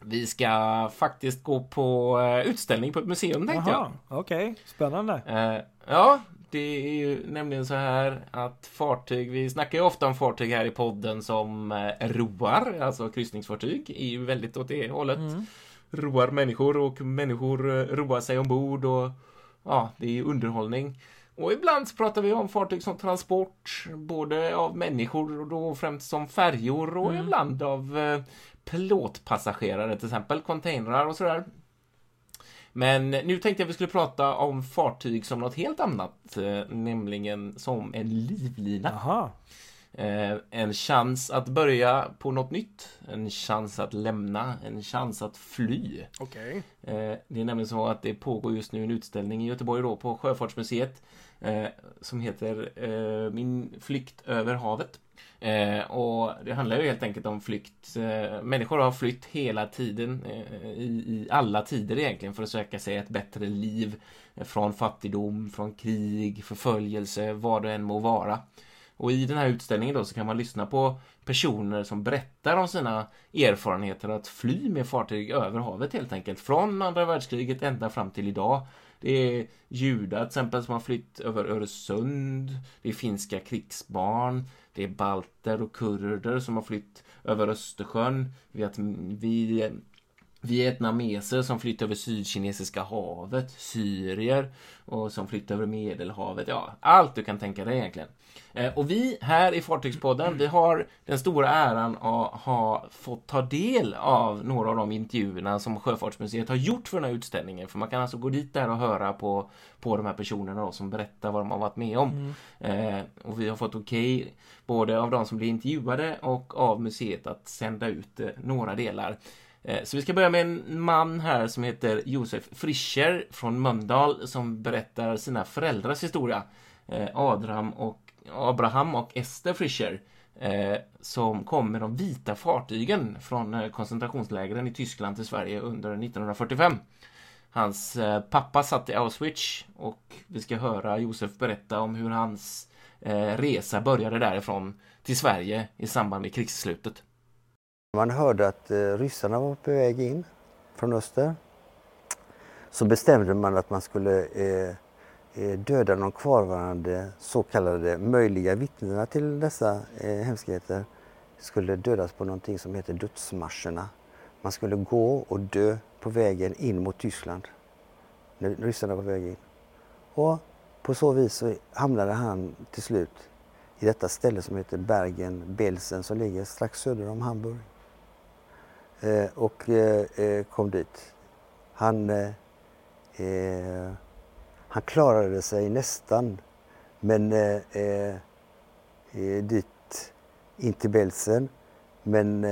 Vi ska faktiskt gå på eh, utställning på ett museum tänkte Jaha, okej, spännande. jag. Eh, Ja, det är ju nämligen så här att fartyg, vi snackar ju ofta om fartyg här i podden som eh, roar, alltså kryssningsfartyg, är ju väldigt åt det hållet. Mm. Roar människor och människor eh, roar sig ombord och ja, det är underhållning. Och ibland så pratar vi om fartyg som transport, både av människor och då främst som färjor och Mm. ibland av eh, plåtpassagerare, till exempel containrar och sådär. Men nu tänkte jag vi skulle prata om fartyg som något helt annat, eh, nämligen som en livlina. Aha en chans att börja på något nytt. En chans att lämna. En chans att fly. Okej. Eh, det är nämligen så att det pågår just nu en utställning i Göteborg då på Sjöfartsmuseet. Eh, som heter eh, Min flykt över havet. Eh, och det handlar ju helt enkelt om flykt. Eh, människor har flytt hela tiden, eh, i, alla tider egentligen, för att söka sig ett bättre liv. Eh, från fattigdom, från krig, förföljelse, vad det än må vara. Och i den här utställningen då så kan man lyssna på personer som berättar om sina erfarenheter att fly med fartyg över havet helt enkelt. Från andra världskriget ända fram till idag. Det är judar till exempel som har flytt över Öresund. Det är finska krigsbarn. Det är balter och kurder som har flytt över Östersjön. Vi, vi vietnameser som flytt över Sydkinesiska havet, syrier och som flytt över Medelhavet. Ja, allt du kan tänka dig egentligen. Eh, och vi här i Fartygspodden, vi har den stora äran att ha fått ta del av några av de intervjuerna som Sjöfartsmuseet har gjort för den här utställningen. För man kan alltså gå dit där och höra på, på de här personerna då, som berättar vad de har varit med om. Mm. Eh, och vi har fått okej okay, både av de som blir intervjuade och av museet att sända ut eh, några delar. Eh, så vi ska börja med en man här som heter Josef Frischer från Mölndal som berättar sina föräldrars historia. Eh, och Abraham och Ester Frischer eh, som kom med de vita fartygen från eh, koncentrationslägren i Tyskland till Sverige under 1945. Hans pappa satt i Auschwitz och vi ska höra Josef berätta om hur hans resa började därifrån till Sverige i samband med krigsslutet. Man hörde att eh, ryssarna var på väg in från öster. Så bestämde man att man skulle eh, eh, döda de kvarvarande så kallade möjliga vittnena till dessa hemskheter skulle dödas på någonting som heter dödsmarscherna. Man skulle gå och dö på vägen in mot Tyskland när ryssarna var på väg in. Och på så vis så hamnade han till slut i detta ställe som heter Bergen-Belsen som ligger strax söder om Hamburg. Eh, och eh, eh, kom dit. Han, eh, eh, han klarade sig nästan, men dit in till Belsen. Men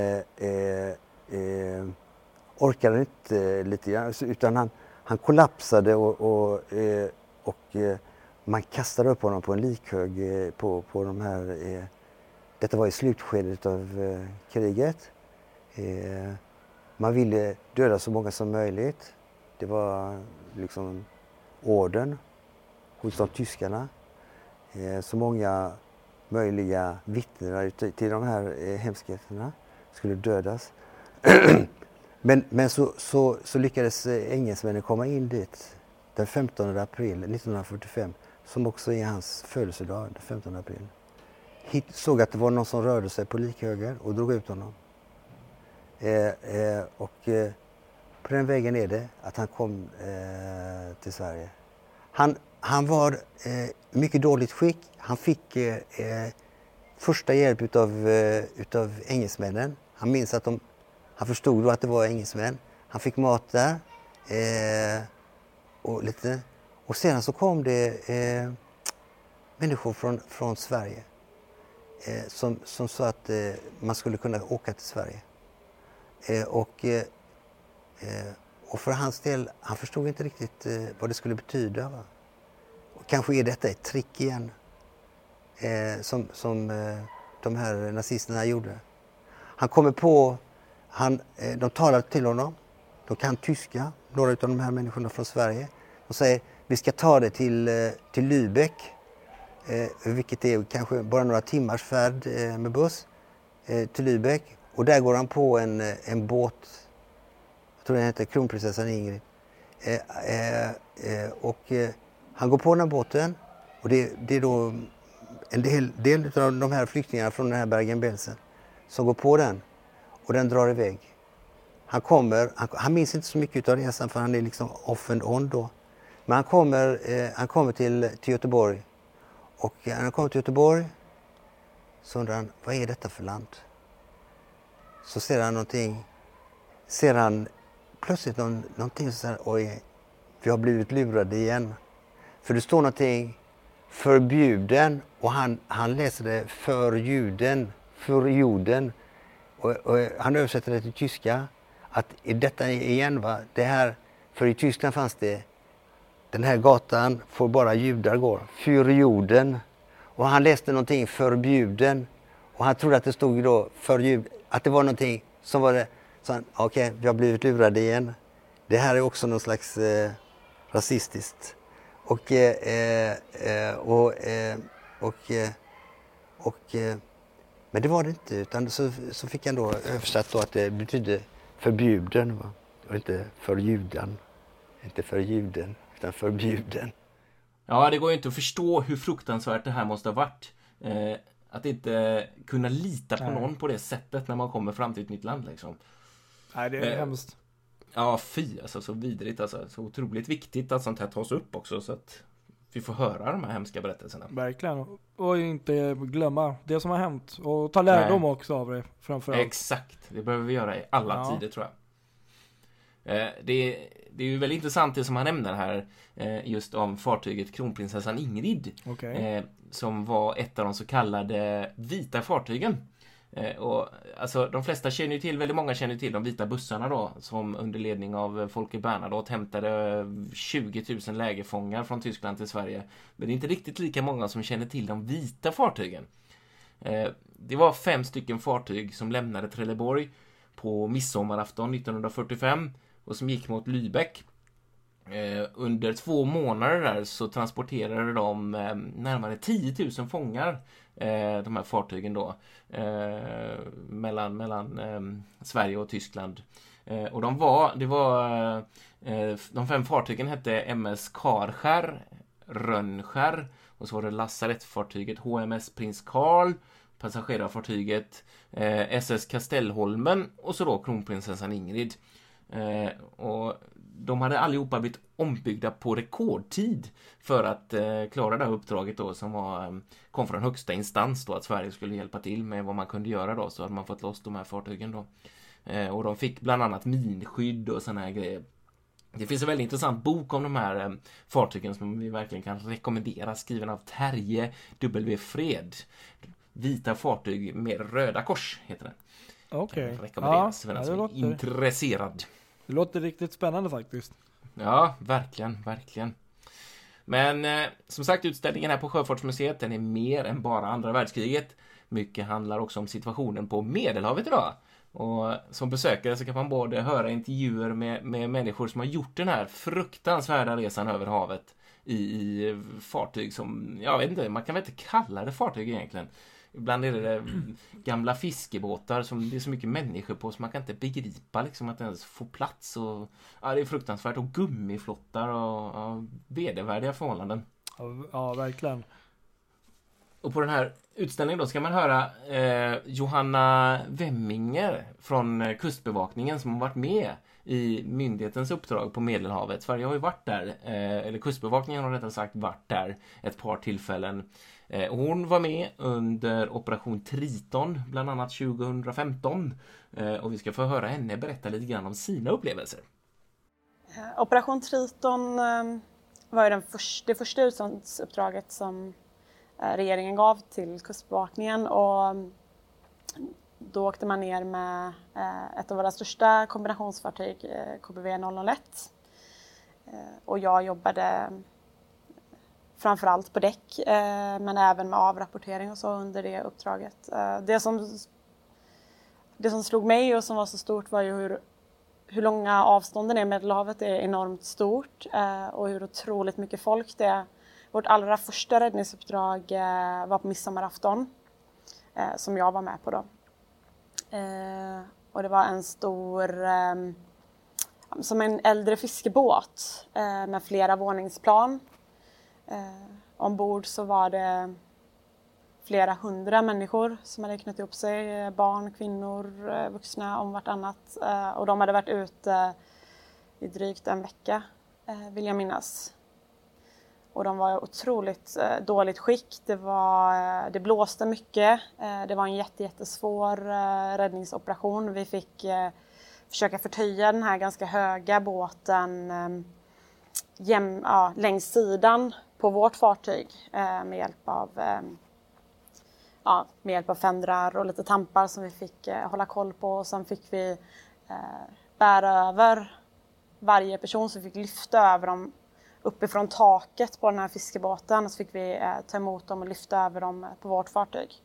orkade inte lite grann, alltså, utan han, han kollapsade och, och, och man kastade upp honom på en likhög på, på de här... Detta var i slutskedet av kriget. Eh, man ville döda så många som möjligt. Det var liksom orden hos de tyskarna. Eh, så många möjliga vittnen till de här eh, hemskheterna skulle dödas. (clears throat) men men så, så, så lyckades eh, engelsmännen komma in dit den 15 april 1945 som också är hans födelsedag, den 15 april. Hit, såg att det var någon som rörde sig på likhöger och drog ut honom. Eh, eh, och eh, på den vägen är det att han kom eh, till Sverige. Han, han var eh, mycket dåligt skick. Han fick eh, eh första hjälp utav, eh, utav engelsmännen. Han minns att de, han förstod då att det var engelsmän. Han fick mat där. Eh, och, lite. och sedan så kom det människor från, från Sverige som, som sa att man skulle kunna åka till Sverige. Eh, och, eh, eh, och för hans del, han förstod inte riktigt eh, vad det skulle betyda. Va? Och kanske är detta ett trick igen, eh, som, som eh, de här nazisterna gjorde. Han kommer på, han, eh, de talar till honom, de kan tyska, några av de här människorna från Sverige. De säger vi ska ta det till, eh, till Lübeck, vilket är kanske bara några timmars färd med buss till Lübeck. Och där går han på en, eh, en båt, jag tror den heter Kronprinsessan Ingrid. Eh, eh, eh, och eh, han går på den här båten och det, det är då en del, del av de här flyktingarna från den här Bergen-Belsen som går på den och den drar iväg. Han kommer, han, han minns inte så mycket av resan för han är liksom off and on då. Men han kommer, eh, han kommer till, till Göteborg och eh, när han kommer till Göteborg så undrar han, vad är detta för land? Så ser han någonting, ser han plötsligt någon, någonting så här, oj, vi har blivit lurade igen. För det står någonting förbjuden och han, han läser det för juden, för. Och, och han översätter det till tyska. Att i detta igen, va, det här, för i Tyskland fanns det den här gatan får bara judar gå, för. Och han läste någonting förbjuden och han trodde att det stod då förbjuden att det var någonting som var det. Okej, okay, vi har blivit lurade igen. Det här är också någon slags eh, rasistiskt. Och, eh, eh, eh, och, eh, och, eh, och, eh, men det var det inte, utan så, så fick han då översatt då att det betydde förbjuden va? och inte för. Inte för juden, utan förbjuden. Ja, det går ju inte att förstå hur fruktansvärt det här måste ha varit. Eh, att inte kunna lita på någon på det sättet när man kommer fram till ett nytt land liksom. Nej, det är eh, hemskt. Ja, fy alltså så vidrigt alltså. Så otroligt viktigt att sånt här tas upp också så att vi får höra de här hemska berättelserna. Verkligen. Och inte glömma det som har hänt. Och ta lärdom Nej. också av det framförallt. Exakt. Det behöver vi göra i alla ja. tider tror jag. Eh, det, det är ju väldigt intressant det som han nämner här eh, just om fartyget Kronprinsessan Ingrid. Okay. Eh, som var ett av de så kallade vita fartygen. Och, alltså, de flesta känner ju till, väldigt många känner till de vita bussarna då som under ledning av Folke Bernadotte hämtade 20 000 lägerfångar från Tyskland till Sverige. Men det är inte riktigt lika många som känner till de vita fartygen. Det var fem stycken fartyg som lämnade Trelleborg på midsommarafton 1945 och som gick mot Lübeck. Eh, under två månader där så transporterade de eh, närmare 10 000 fångar, eh, de här fartygen då, eh, mellan, mellan eh, Sverige och Tyskland. Eh, och de var, det var, de fem fartygen hette MS Karskär, Rönnskär och så var det lasarettfartyget HMS Prins Karl, passagerarfartyget SS Kastellholmen och så då kronprinsessan Ingrid. Eh, och de hade allihopa blivit ombyggda på rekordtid för att eh, klara det här uppdraget då som var, eh, kom från högsta instans då att Sverige skulle hjälpa till med vad man kunde göra då så hade man fått loss de här fartygen då. Och de fick bland annat minskydd och sådana här grejer. Det finns en väldigt intressant bok om de här fartygen som vi verkligen kan rekommendera skriven av Terje W. Fred. Vita fartyg med röda kors heter den. Okej. Okay. Rekommenderas ja, för den som är intresserad. Det låter riktigt spännande faktiskt. Ja, verkligen, verkligen. Men eh, som sagt, utställningen här på Sjöfartsmuseet, den är mer än bara andra världskriget. Mycket handlar också om situationen på Medelhavet idag. Och som besökare så kan man både höra intervjuer med, med människor som har gjort den här fruktansvärda resan över havet i, i fartyg som, jag vet inte, man kan väl inte kalla det fartyg egentligen. Ibland är det gamla fiskebåtar som det är så mycket människor på så man kan inte begripa liksom att ens får plats. Och, ja, det är fruktansvärt. Och gummiflottar och ja, vedervärdiga förhållanden. Ja, ja, verkligen. Och på den här utställningen då ska man höra eh, Johanna Wemminger från eh, Kustbevakningen som har varit med i myndighetens uppdrag på Medelhavet. Sverige har ju varit där, eh, eller Kustbevakningen har rättare sagt varit där ett par tillfällen Eh, hon var med under Operation Triton, bland annat 2015. Eh, och vi ska få höra henne berätta lite grann om sina upplevelser. Eh, operation Triton var den först, det första utlandsuppdraget som regeringen gav till Kustbevakningen och mm, då åkte man ner med ett av våra största kombinationsfartyg, KBV 001. Och jag jobbade framförallt på däck eh, men även med avrapportering och så under det uppdraget. Eh, det, som, det som slog mig och som var så stort var ju hur, hur långa avstånden är. Medelhavet är enormt stort eh, och hur otroligt mycket folk det är. Vårt allra första räddningsuppdrag var på midsommarafton som jag var med på då. Och det var en stor som en äldre fiskebåt med flera våningsplan Eh, ombord så var det flera hundra människor som hade knutit ihop sig, eh, barn, kvinnor, eh, vuxna om vartannat. Eh, och de hade varit ute eh, i drygt en vecka, eh, vill jag minnas. Och de var i otroligt eh, dåligt skick. Det, var, eh, det blåste mycket. det var en jätte, jättesvår räddningsoperation. Vi fick försöka förtöja den här ganska höga båten jäm, ja, längs sidan på vårt fartyg eh, med hjälp av eh, ja, med hjälp av fendrar och lite tampar som vi fick eh, hålla koll på och sen fick vi eh, bära över varje person så vi fick lyfta över dem uppifrån taket på den här fiskebåten så fick vi eh, ta emot dem och lyfta över dem eh, på vårt fartyg.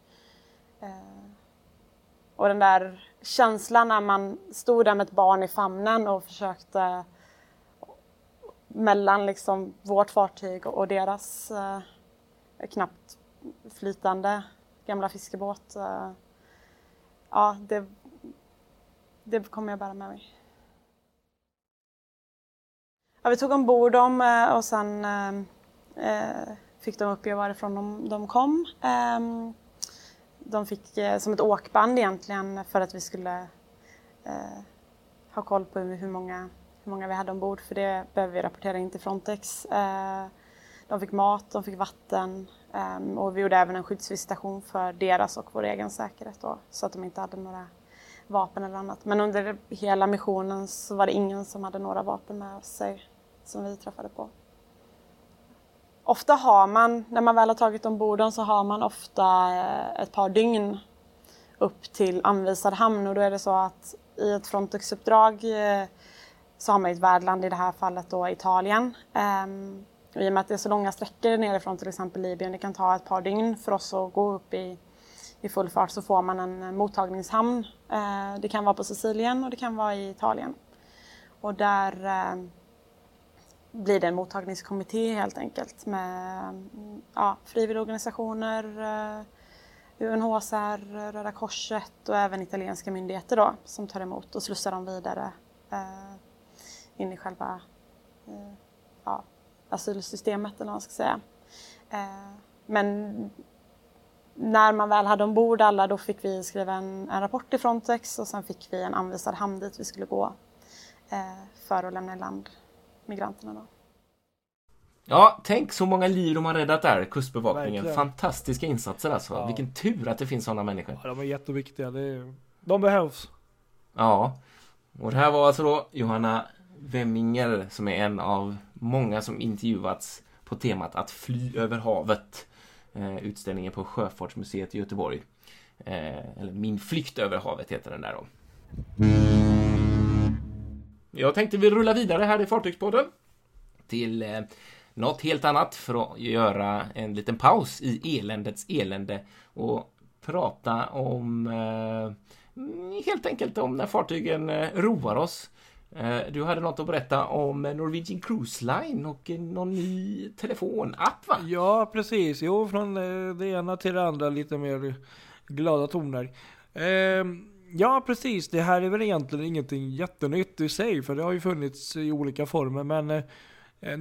Eh, och den där känslan när man stod där med ett barn i famnen och försökte mellan liksom vårt fartyg och deras eh, knappt flytande gamla fiskebåt. Eh, ja, det, det kommer jag bära med mig. Ja, vi tog ombord dem eh, och sen eh, eh fick de uppge varifrån de, de kom. Ehm, de fick eh, som ett åkband egentligen för att vi skulle eh, ha koll på hur många, hur många vi hade ombord för det behöver vi rapportera in till Frontex. Eh, de fick mat, de fick vatten ehm, och vi gjorde även en skyddsvisitation för deras och vår egen säkerhet då, så att de inte hade några vapen eller annat. Men under hela missionen så var det ingen som hade några vapen med sig som vi träffade på. Ofta har man, när man väl har tagit ombord dem så har man ofta eh, ett par dygn upp till anvisad hamn och då är det så att i ett Frontex-uppdrag eh, så har man ett värdland, i det här fallet då Italien. Um, och I och med att det är så långa sträckor nerifrån till exempel Libyen, det kan ta ett par dygn för oss att gå upp i, i full fart, så får man en eh, mottagningshamn. Uh, det kan vara på Sicilien och det kan vara i Italien. Och där eh, blir det en mottagningskommitté helt enkelt med mm, ja, frivilligorganisationer, UNHCR, Röda Korset och även italienska myndigheter då, som tar emot och slussar dem vidare in i själva eh, ja, asylsystemet eller vad man ska säga. Eh, men när man väl hade ombord alla då fick vi skriva en, en rapport till Frontex och sen fick vi en anvisad hamn dit vi skulle gå eh, för att lämna i land migranterna då. Ja, tänk så många liv de har räddat där, Kustbevakningen. Verkligen. Fantastiska insatser alltså. Ja. Vilken tur att det finns sådana människor. Ja, de är jätteviktiga. Det är, de behövs. Ja. Och det här var alltså då Johanna Wemminger som är en av många som intervjuats på temat att fly över havet. Eh, utställningen på Sjöfartsmuseet i Göteborg. Eh, eller Min flykt över havet heter den där då. Jag tänkte vi rullar vidare här i Fartygspodden till eh, något helt annat för att göra en liten paus i eländets elände och prata om eh, helt enkelt om när fartygen eh, roar oss. Eh, du hade något att berätta om Norwegian Cruise Line och eh, någon ny telefonapp va? Ja, precis. Jo, från eh, det ena till det andra lite mer glada toner. Ehm, ja, precis. Det här är väl egentligen ingenting jättenytt i sig, för det har ju funnits i olika former. Men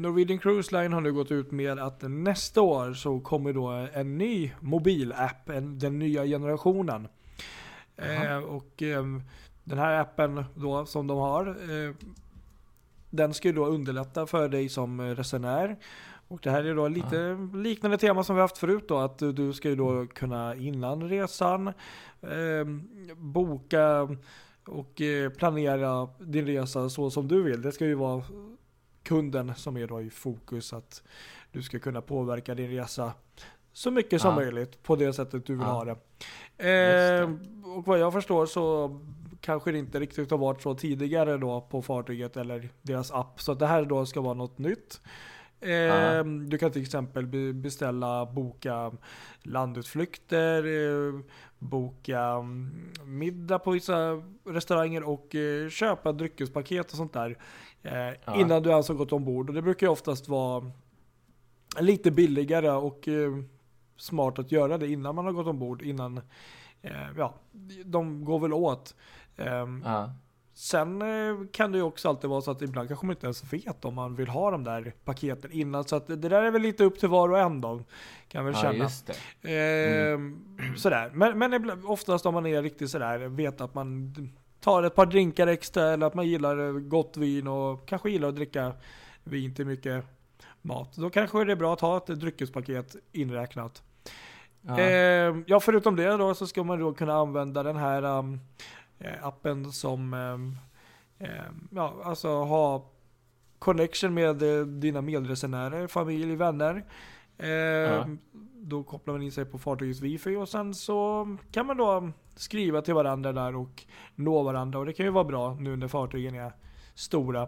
Norwegian Cruise Line har nu gått ut med att nästa år så kommer då en ny mobilapp, en, den nya generationen. Eh, och ehm, den här appen då som de har, eh, den ska ju då underlätta för dig som eh, resenär. Och det här är då lite liknande tema som vi haft förut då, att du- ska ju då kunna innan resan eh, boka och eh, planera din resa så som du vill. Det ska ju vara kunden som är då i fokus, att du ska kunna påverka din resa så mycket som Ja. möjligt på det sättet du vill Ja. ha det. det. Eh, och vad jag förstår så kanske det inte riktigt har varit så tidigare då på fartyget eller deras app. Så det här då ska vara något nytt. Eh. Du kan till exempel be- beställa, boka landutflykter, eh, boka mm, middag på vissa restauranger och eh, köpa dryckespaket och sånt där. Eh, Ja. Innan du ens har gått ombord. Och det brukar ju oftast vara lite billigare och eh, smart att göra det innan man har gått ombord. Innan, eh, ja, de går väl åt. Ehm, Ja. Sen eh, kan det ju också alltid vara så att ibland kanske man inte ens vet om man vill ha de där paketen innan. Så att det där är väl lite upp till var och en då. Kan väl ja, känna. just det. Ehm, Sådär. Men, men oftast om man är riktigt sådär, vet att man tar ett par drinkar extra eller att man gillar eh, gott vin och kanske gillar att dricka vin till mycket mat. Då kanske det är bra att ha ett dryckespaket inräknat. Ja. Ehm, ja, förutom det då så ska man då kunna använda den här um, appen som um, um, ja, alltså ha connection med eh, dina medresenärer, familj, vänner. Eh, Då kopplar man in sig på fartygets wifi och sen så kan man då skriva till varandra där och nå varandra och det kan ju vara bra nu när fartygen är stora.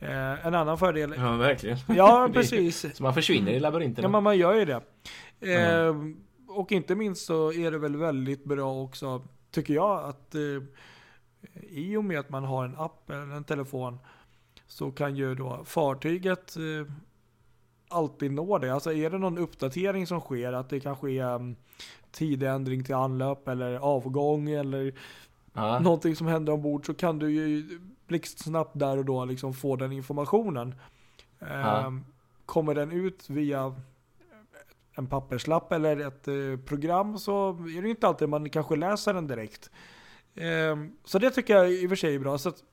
Eh, en annan fördel Ja, verkligen. Ja, (laughs) precis. Så man försvinner i labyrinterna. Ja, men man gör ju det. Eh, och inte minst så är det väl väldigt bra också, tycker jag, att eh, i och med att man har en app eller en telefon så kan ju då fartyget eh, alltid nå det. Alltså är det någon uppdatering som sker, att det kanske är um, tidändring till anlöp eller avgång eller Ja. någonting som händer ombord så kan du ju blixtsnabbt där och då liksom få den informationen. Ja. Ehm, Kommer den ut via en papperslapp eller ett eh, program så är det ju inte alltid man kanske läser den direkt. Ehm, så det tycker jag i och för sig är bra. Så att,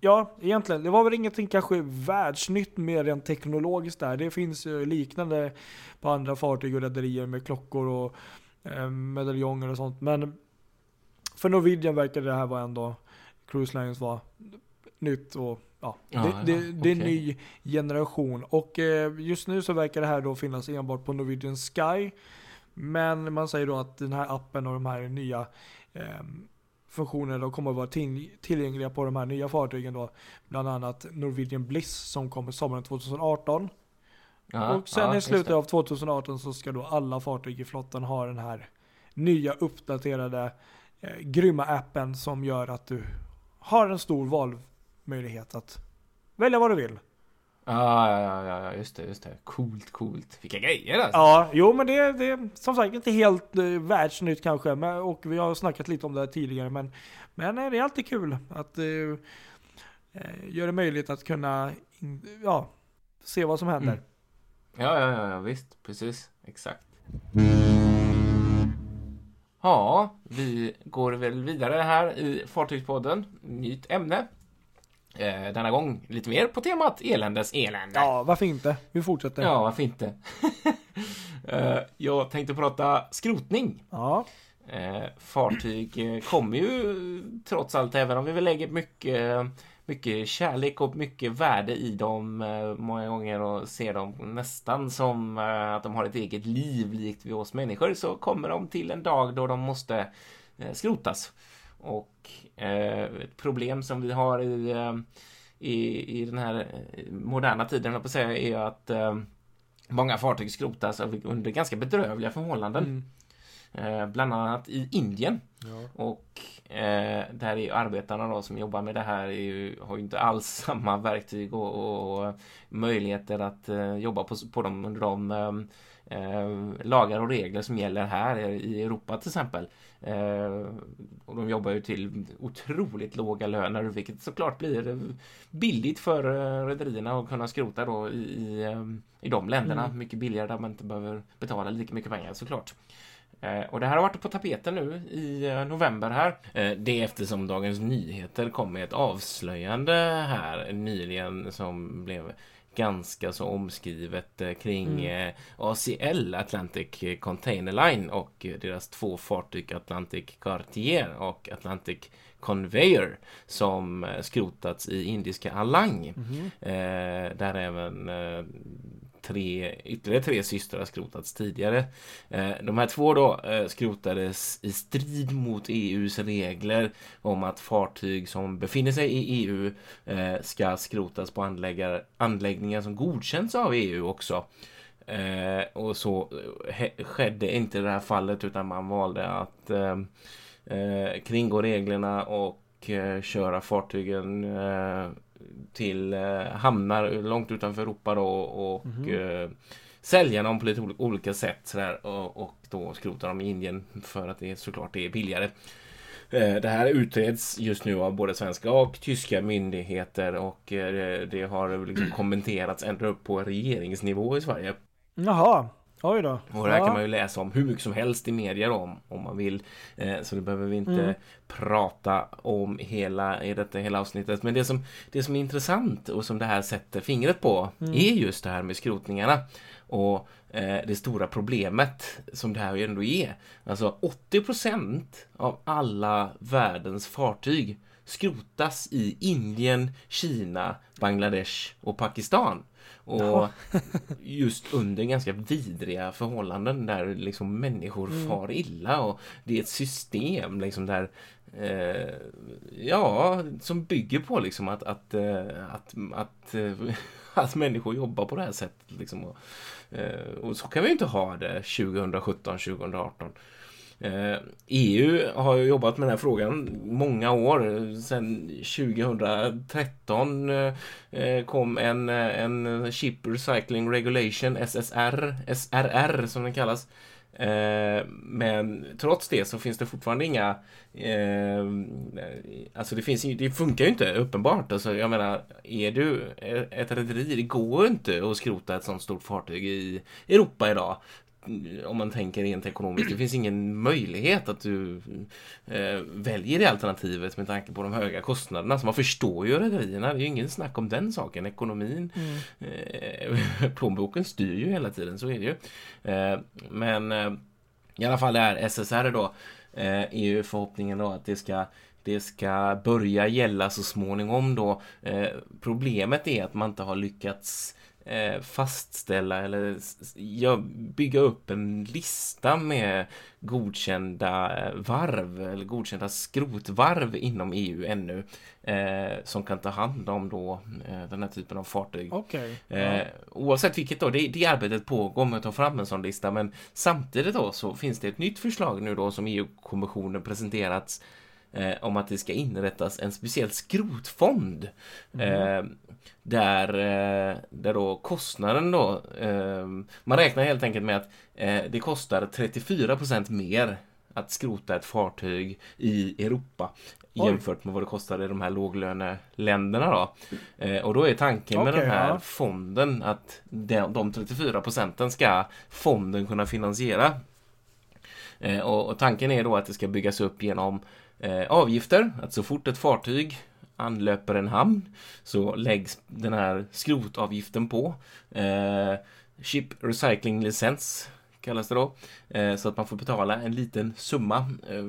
ja, egentligen, det var väl ingenting kanske världsnytt mer än teknologiskt där. Det finns ju liknande på andra fartyg och rederier med klockor och eh, medaljonger och sånt. Men för Norwegian verkar det här vara ändå, Cruise Lines var nytt och ja, det, ja, det, det är en ny generation. Och eh, just nu så verkar det här då finnas enbart på Norwegian Sky. Men man säger då att den här appen och de här nya eh, funktionerna då kommer att vara till, tillgängliga på de här nya fartygen då. Bland annat Norwegian Bliss som kommer sommaren 2018. Ja, och sen ja, i slutet av 2018 så ska då alla fartyg i flottan ha den här nya uppdaterade eh, grymma appen som gör att du har en stor valmöjlighet att välja vad du vill. Ja, ja, ja, ja, just det, just det. Coolt, coolt. Vilka grejer alltså. Ja, jo men det, är som sagt inte helt eh, världsnytt kanske. Men, och vi har snackat lite om det här tidigare. Men, men eh, det är alltid kul att eh, eh, göra det möjligt att kunna ja, se vad som händer. Mm. Ja, ja, ja, ja, visst. Precis. Exakt. Ja, vi går väl vidare här i Fartygspodden. Nytt ämne. Eh, denna gång lite mer på temat eländes elände. Ja, varför inte? Vi fortsätter. Ja, varför inte? (laughs) eh, jag tänkte prata skrotning. Ja. Eh, fartyg eh, kommer ju trots allt, även om vi väl lägger mycket, mycket kärlek och mycket värde i dem eh, många gånger och ser dem nästan som eh, att de har ett eget liv likt vi oss människor så kommer de till en dag då de måste eh, skrotas. Och eh, ett problem som vi har i, eh, i, i den här eh, moderna tiden, på säga, är att eh, många fartyg skrotas under ganska bedrövliga förhållanden. Mm. Eh, bland annat i Indien. Ja. Och eh, där är arbetarna då som jobbar med det här är ju, har ju inte alls (laughs) samma verktyg och, och möjligheter att eh, jobba på, på dem under de eh, lagar och regler som gäller här i Europa till exempel. Eh, och de jobbar ju till otroligt låga löner vilket såklart blir eh, billigt för eh, rederierna att kunna skrota då i, i, eh, de länderna. Mm. Mycket billigare där man inte behöver betala lika mycket pengar såklart. Eh, Och det här har varit på tapeten nu i eh, november här. Eh, Det är eftersom Dagens Nyheter kom med ett avslöjande här nyligen som blev ganska så omskrivet eh, kring eh, ACL, Atlantic Container Line och eh, deras två fartyg Atlantic Cartier och Atlantic Conveyor som skrotats i indiska Alang. Eh, där även eh, tre, ytterligare tre systrar har skrotats tidigare. Eh, de här två då eh, skrotades i strid mot EUs regler om att fartyg som befinner sig i EU eh, ska skrotas på anläggningar som godkänns av EU också. Och så skedde inte i det här fallet utan man valde att kringgå reglerna och köra fartygen till eh, hamnar långt utanför Europa då och eh, sälja dem på lite ol- olika sätt sådär, och, och då skrota dem i Indien för att det såklart det är billigare. Eh, Det här utreds just nu av både svenska och tyska myndigheter och det- det har liksom (clears throat) kommenterats ända upp på regeringsnivå i Sverige. Jaha, oj då. Och det här ja. kan man ju läsa om hur mycket som helst i medier om, om man vill. Eh, så det behöver vi inte Mm. prata om hela, i detta hela avsnittet. Men det som, det som är intressant och som det här sätter fingret på Mm. är just det här med skrotningarna. Och eh, det stora problemet som det här ändå är. Alltså 80% av alla världens fartyg skrotas i Indien, Kina, Bangladesh och Pakistan. Och just under ganska vidriga förhållanden där liksom människor Mm. far illa och det är ett system liksom där eh, ja, som bygger på liksom att, att, eh, att, att, eh, (laughs) att människor jobbar på det här sättet liksom. Och, eh, och så kan vi inte ha det 2017, 2018. Eh, EU har ju jobbat med den här frågan många år. Sedan 2013 eh, kom en, eh, en Ship Recycling Regulation, SSR, SRR som den kallas. Men trots det så finns det fortfarande inga eh, Alltså det finns det funkar ju inte uppenbart. Alltså jag menar, är du ett rederi, det går ju inte att skrota ett sånt stort fartyg i Europa idag om man tänker rent ekonomiskt. Det finns ingen möjlighet att du eh, väljer det alternativet med tanke på de höga kostnaderna. Så man förstår ju rederierna. Det är ju ingen snack om den saken. Ekonomin, eh, (laughs) plånboken styr ju hela tiden. Så är det ju. Eh, men eh, i alla fall det här SSR då eh, är ju förhoppningen då att det ska det ska börja gälla så småningom då. Eh, problemet är att man inte har lyckats fastställa eller ja, bygga upp en lista med godkända eh, varv eller godkända skrotvarv inom EU ännu eh, som kan ta hand om då eh, den här typen av fartyg. Okej. Eh, oavsett vilket då, det, det arbetet pågår med att ta fram en sån lista men samtidigt då så finns det ett nytt förslag nu då som EU-kommissionen presenterats eh, om att det ska inrättas en speciell skrotfond eh, där, eh, där då kostnaden då eh, man räknar helt enkelt med att eh, det kostar 34% mer att skrota ett fartyg i Europa Oj. jämfört med vad det kostar i de här låglöneländerna då. Eh, och då är tanken med Okej, den här ja. fonden att de, de 34 procenten ska fonden kunna finansiera. Eh, och, och tanken är då att det ska byggas upp genom eh, avgifter. Att så fort ett fartyg anlöper en hamn så läggs den här skrotavgiften på. Eh, Ship Recycling Licens kallas det då. Eh, så att man får betala en liten summa. Eh,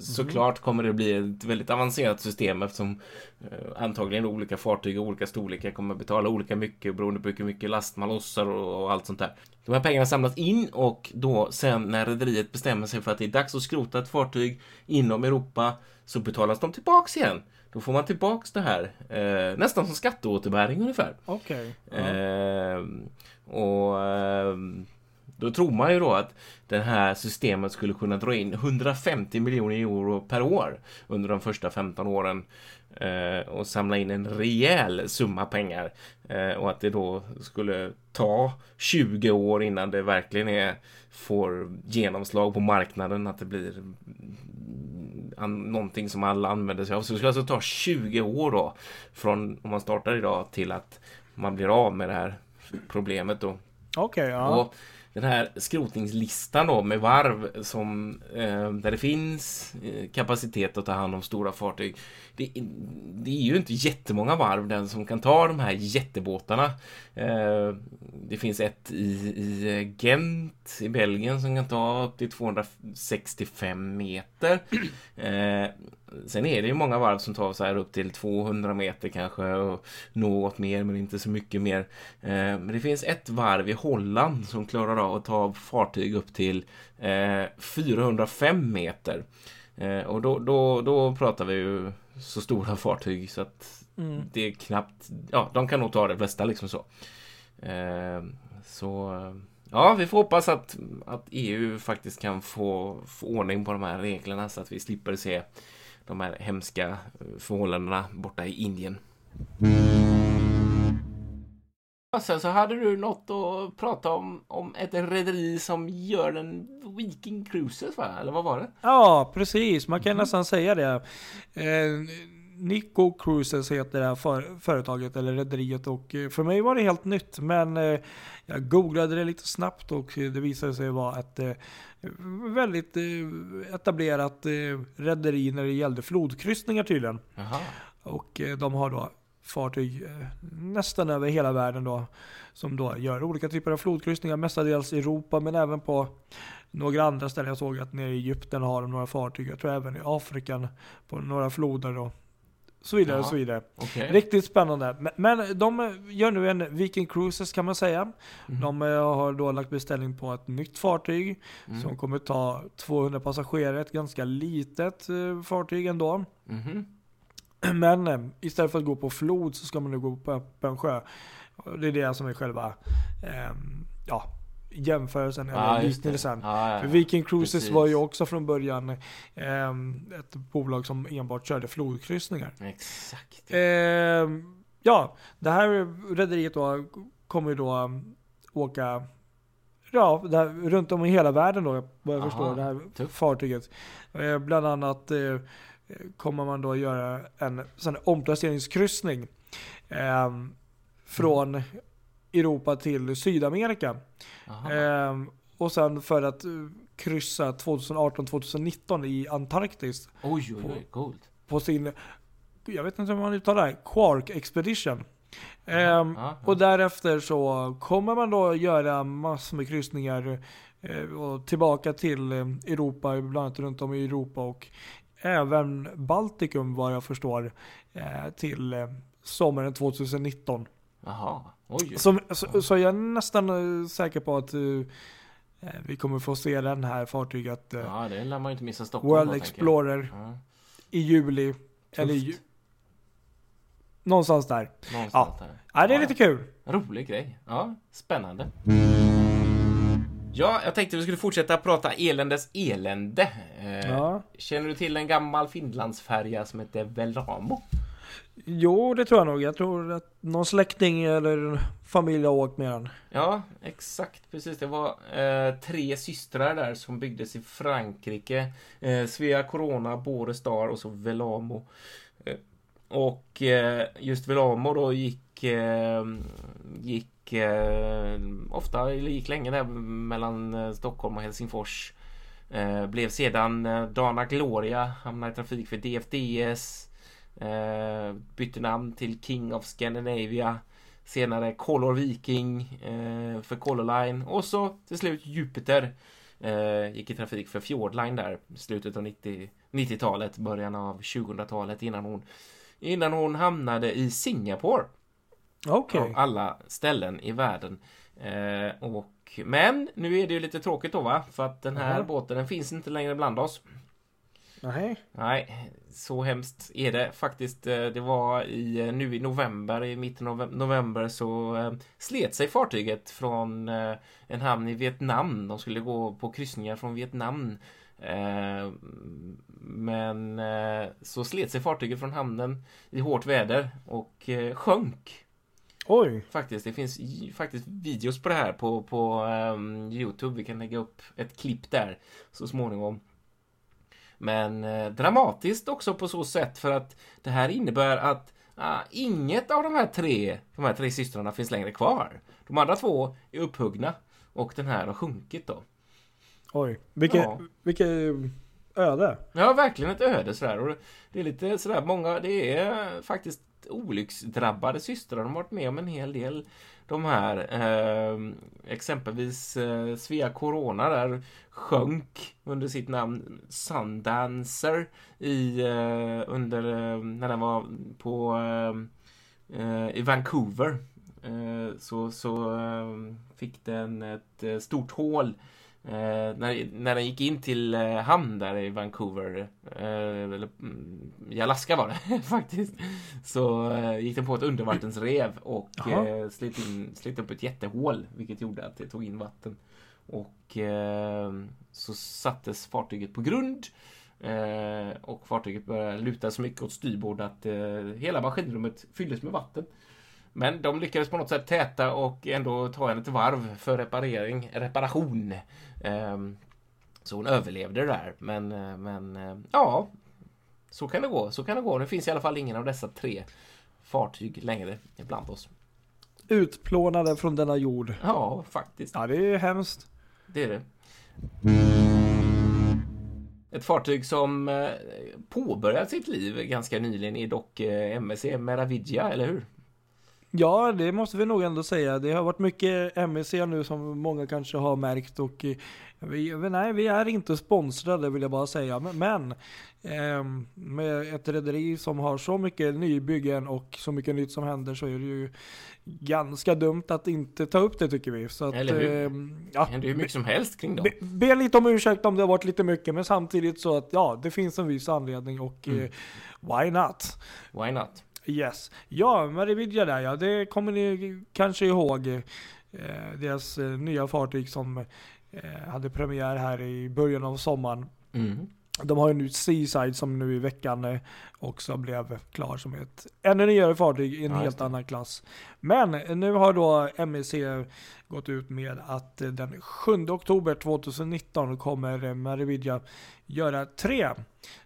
såklart kommer det bli ett väldigt avancerat system eftersom eh, antagligen olika fartyg och olika storlekar kommer betala olika mycket beroende på hur mycket last man lossar och, och allt sånt där. De här pengarna samlas in och då sen när rederiet bestämmer sig för att det är dags att skrota ett fartyg inom Europa så betalas de tillbaks igen. Då får man tillbaks det här. Eh, nästan som skatteåterbäring ungefär. Okej. Ja. Ehm, och ehm, då tror man ju då att det här systemet skulle kunna dra in 150 miljoner euro per år under de första 15 åren eh, och samla in en rejäl summa pengar eh, och att det då skulle ta 20 år innan det verkligen är, får genomslag på marknaden att det blir an, någonting som alla använder sig av. Så det skulle alltså ta 20 år då från om man startar idag till att man blir av med det här problemet då. Okej, ja. Och den här skrotningslistan då med varv som, eh, där det finns eh, kapacitet att ta hand om stora fartyg. Det, det är ju inte jättemånga varv den som kan ta de här jättebåtarna. Eh, det finns ett i, i eh, Gent i Belgien som kan ta upp till 265 meter. Eh, sen är det ju många varv som tar så här upp till 200 meter kanske och något mer men inte så mycket mer. Eh, men det finns ett varv i Holland som klarar av att ta fartyg upp till eh, 405 meter. Eh, och då, då, då pratar vi ju så stora fartyg så att Mm. det är knappt, ja de kan nog ta det flesta liksom så. Eh, så ja, vi får hoppas att, att EU faktiskt kan få, få ordning på de här reglerna så att vi slipper se de här hemska eh, förhållandena borta i Indien. Och sen så hade du något att prata om, om ett rederi som gör en Viking Cruises va? Eller vad var det? Ja, precis. Man kan Mhm. nästan säga det. Eh, Nico Cruises heter det här för, företaget eller rederiet och eh, för mig var det helt nytt. Men eh, jag googlade det lite snabbt och det visade sig vara ett eh, väldigt eh, etablerat eh, rederi när det gällde flodkryssningar tydligen. Jaha. Och eh, de har då fartyg eh, nästan över hela världen då. Som då gör olika typer av flodkryssningar, mestadels i Europa men även på några andra ställen. Jag såg att nere i Egypten har de några fartyg. Jag tror även i Afrika på några floder då. så vidare och Jaha. så vidare. Okej. Riktigt spännande. Men, de gör nu en Viking Cruises kan man säga. Mhm. De eh, har då lagt beställning på ett nytt fartyg Mm. som kommer ta 200 passagerare. Ett ganska litet eh, fartyg ändå. Mhm. (clears throat) Men eh, istället för att gå på flod så ska man nu gå på öppen sjö. Det är det som är själva ehm, ja, jämförelsen eller det. liknelsen. Ja, ja, För. Viking Cruises Precis. var ju också från början ehm, ett bolag som enbart körde flodkryssningar. Exakt. Ehm, ja, det här rederiet då kommer ju då um, åka ja, här, runt om i hela världen då, vad jag Aha, förstår, det här tufft. fartyget. Eh, bland annat eh, kommer man då göra en sån omplaceringskryssning ehm, från Europa till Sydamerika. Ehm, och sen för att eh, kryssa 2018-2019 i Antarktis Oj, oj, oj, coolt. på sin, jag vet inte hur man uttalar det, Quark Expedition. Ehm, Ja, ja. och därefter så kommer man då göra massor med kryssningar eh, och tillbaka till eh, Europa, bland annat runt om i Europa och även Baltikum vad jag förstår eh, till eh, sommaren 2019. Jaha. Oj. Så, så, så jag är nästan eh, säker på att vi kommer få se den här fartyget Ja, det lär man ju inte missa Stockholm World då. Explorer Ja, i juli. Eller i, ju- någonstans där. någonstans där. Ja, det är Ja, lite kul. Rolig grej. Ja, spännande. Ja, jag tänkte vi skulle fortsätta prata eländes elände. Eh, Ja. Känner du till en gammal Finlandsfärja som heter Velamo? Jo, det tror jag nog. Jag tror att någon släkting eller familj har åkt med den. Ja, exakt. Precis. Det var eh, tre systrar där som byggdes i Frankrike. Eh, Svea Corona, Bore Star och så Velamo. Eh, och eh, just Velamo då gick, Ehm, gick eh, ofta, eller gick länge där mellan eh, Stockholm och Helsingfors. Eh, blev sedan eh, Dana Gloria, hamnade i trafik för DFDS. Eh, bytte namn till King of Scandinavia. Senare Color Viking eh, för Color Line och så till slut Jupiter eh, gick i trafik för Fjordline där i slutet av 90 90-talet, början av 2000-talet innan hon innan hon hamnade i Singapore Okej. av alla ställen i världen. Eh, och, men nu är det ju lite tråkigt då va? För att den här Jaha. båten den finns inte längre bland oss. Nej. Nej, så hemskt är det faktiskt. Eh, Det var i, eh, nu i november, i mitten av november så eh, slet sig fartyget från en hamn i Vietnam. De skulle gå på kryssningar från Vietnam. Men så slet sig fartyget från hamnen i hårt väder och sjönk. Oj. Faktiskt, det finns faktiskt videos på det här på, på ehm, Youtube. Vi kan lägga upp ett klipp där så småningom. Men eh, dramatiskt också på så sätt för att det här innebär att ah, inget av de här tre, de här tre systrarna finns längre kvar. De andra två är upphuggna och den här har sjunkit då. Oj. Vilket, Ja. vilket öde. Ja, verkligen ett öde sådär. Och det är lite sådär, många, det är faktiskt olycksdrabbade systrar. De har varit med om en hel del. De här, eh, exempelvis eh, Svea Corona där sjönk under sitt namn Sundancer i, eh, under, eh, när den var på, eh, eh, i Vancouver. Eh, så så eh, fick den ett eh, stort hål Eh, när, när den gick in till eh, hamn där i Vancouver, eh, eller mm, i Alaska var det (laughs) faktiskt, så eh, gick den på ett undervattensrev och slet, in, slet upp ett jättehål, vilket gjorde att det tog in vatten. Och så sattes fartyget på grund och fartyget började luta så mycket åt styrbord att hela maskinrummet fylldes med vatten. Men de lyckades på något sätt täta och ändå ta henne ett varv för reparering, reparation. Ehm, Så hon överlevde det där. Men, eh, men eh, ja, så kan det gå. Så kan det gå. Det finns i alla fall ingen av dessa tre fartyg längre ibland oss. Utplånade från denna jord. Ja, faktiskt. Ja, det är hemskt. Det är det. Ett fartyg som eh, påbörjat sitt liv ganska nyligen är dock MSC Meraviglia, eller hur? Ja, det måste vi nog ändå säga. Det har varit mycket MEC nu som många kanske har märkt och eh, vi, nej, vi är inte sponsrade vill jag bara säga. Men, men ehm, med ett rederi som har så mycket nybyggen och så mycket nytt som händer så är det ju ganska dumt att inte ta upp det tycker vi. Så att, Eller hur? Det ja, händer ju hur mycket som helst kring dem. Be, be lite om ursäkt om det har varit lite mycket, men samtidigt så att ja, det finns en viss anledning och Mm. eh, why not? Why not? Yes. Ja, Marividja där ja, det kommer ni kanske ihåg. Eh, deras eh, nya fartyg som eh, hade premiär här i början av sommaren. Mm. De har ju nu Seaside som nu i veckan eh, också blev klar som ett ännu nyare fartyg i en Ja, helt annan klass. Men eh, nu har då MEC gått ut med att den 7 oktober 2019 kommer Marividja göra tre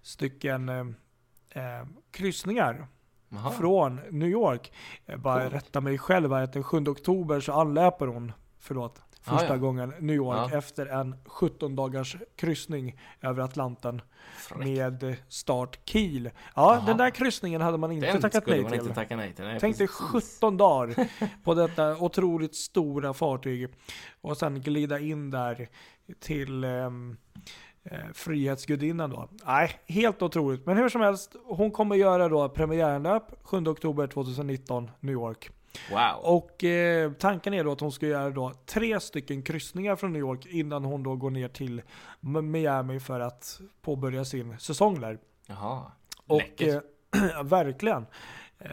stycken eh, kryssningar Jaha. från New York. Jag bara Coolt. rätta mig själv här att den 7 oktober så anlöper hon, förlåt, Ah, första ja. gången New York Ja. efter en 17 dagars kryssning över Atlanten Fräckt. med start Kiel. Ja, Jaha. den där kryssningen hade man inte Den tackat nej till. inte tacka nej till. Nej, Tänk dig precis. 17 dagar på detta otroligt stora fartyg och sen glida in där till eh, Frihetsgudinnan då. Nej, helt otroligt. Men hur som helst, hon kommer göra då premiärlöp 7 oktober 2019, New York. Wow. Och eh, tanken är då att hon ska göra då tre stycken kryssningar från New York innan hon då går ner till Miami för att påbörja sin säsong där. Jaha. Och eh, (clears throat) verkligen. Eh,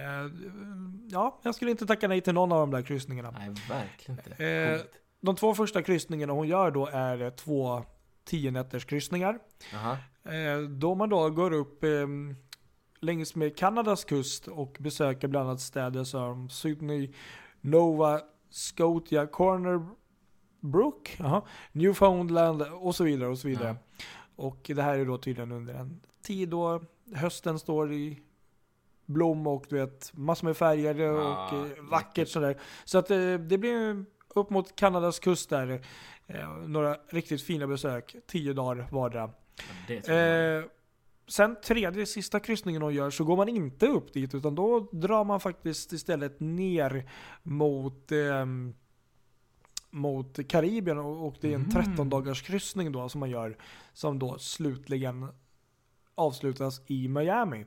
ja, jag skulle inte tacka nej till någon av de där kryssningarna. Nej, verkligen inte. Eh. De två första kryssningarna hon gör då är eh, två 10 nätters kryssningar. Eh, då man då går upp eh, längs med Kanadas kust och besöker bland annat städer som Sydney, Nova, Scotia, Corner Brook, jaha, Newfoundland och så vidare och så vidare. Och det här är då tydligen under en tid då hösten står i blom och du vet massor med färger Ja, och eh, läckert. vackert sådär. Så att eh, det blir upp mot Kanadas kust där. Eh, några riktigt fina besök, tio dagar vardera. Eh, sen tredje, sista kryssningen hon gör så går man inte upp dit utan då drar man faktiskt istället ner mot ehm, mot Karibien och, och det är en Mm. 13 dagars kryssning då som man gör som då slutligen avslutas i Miami.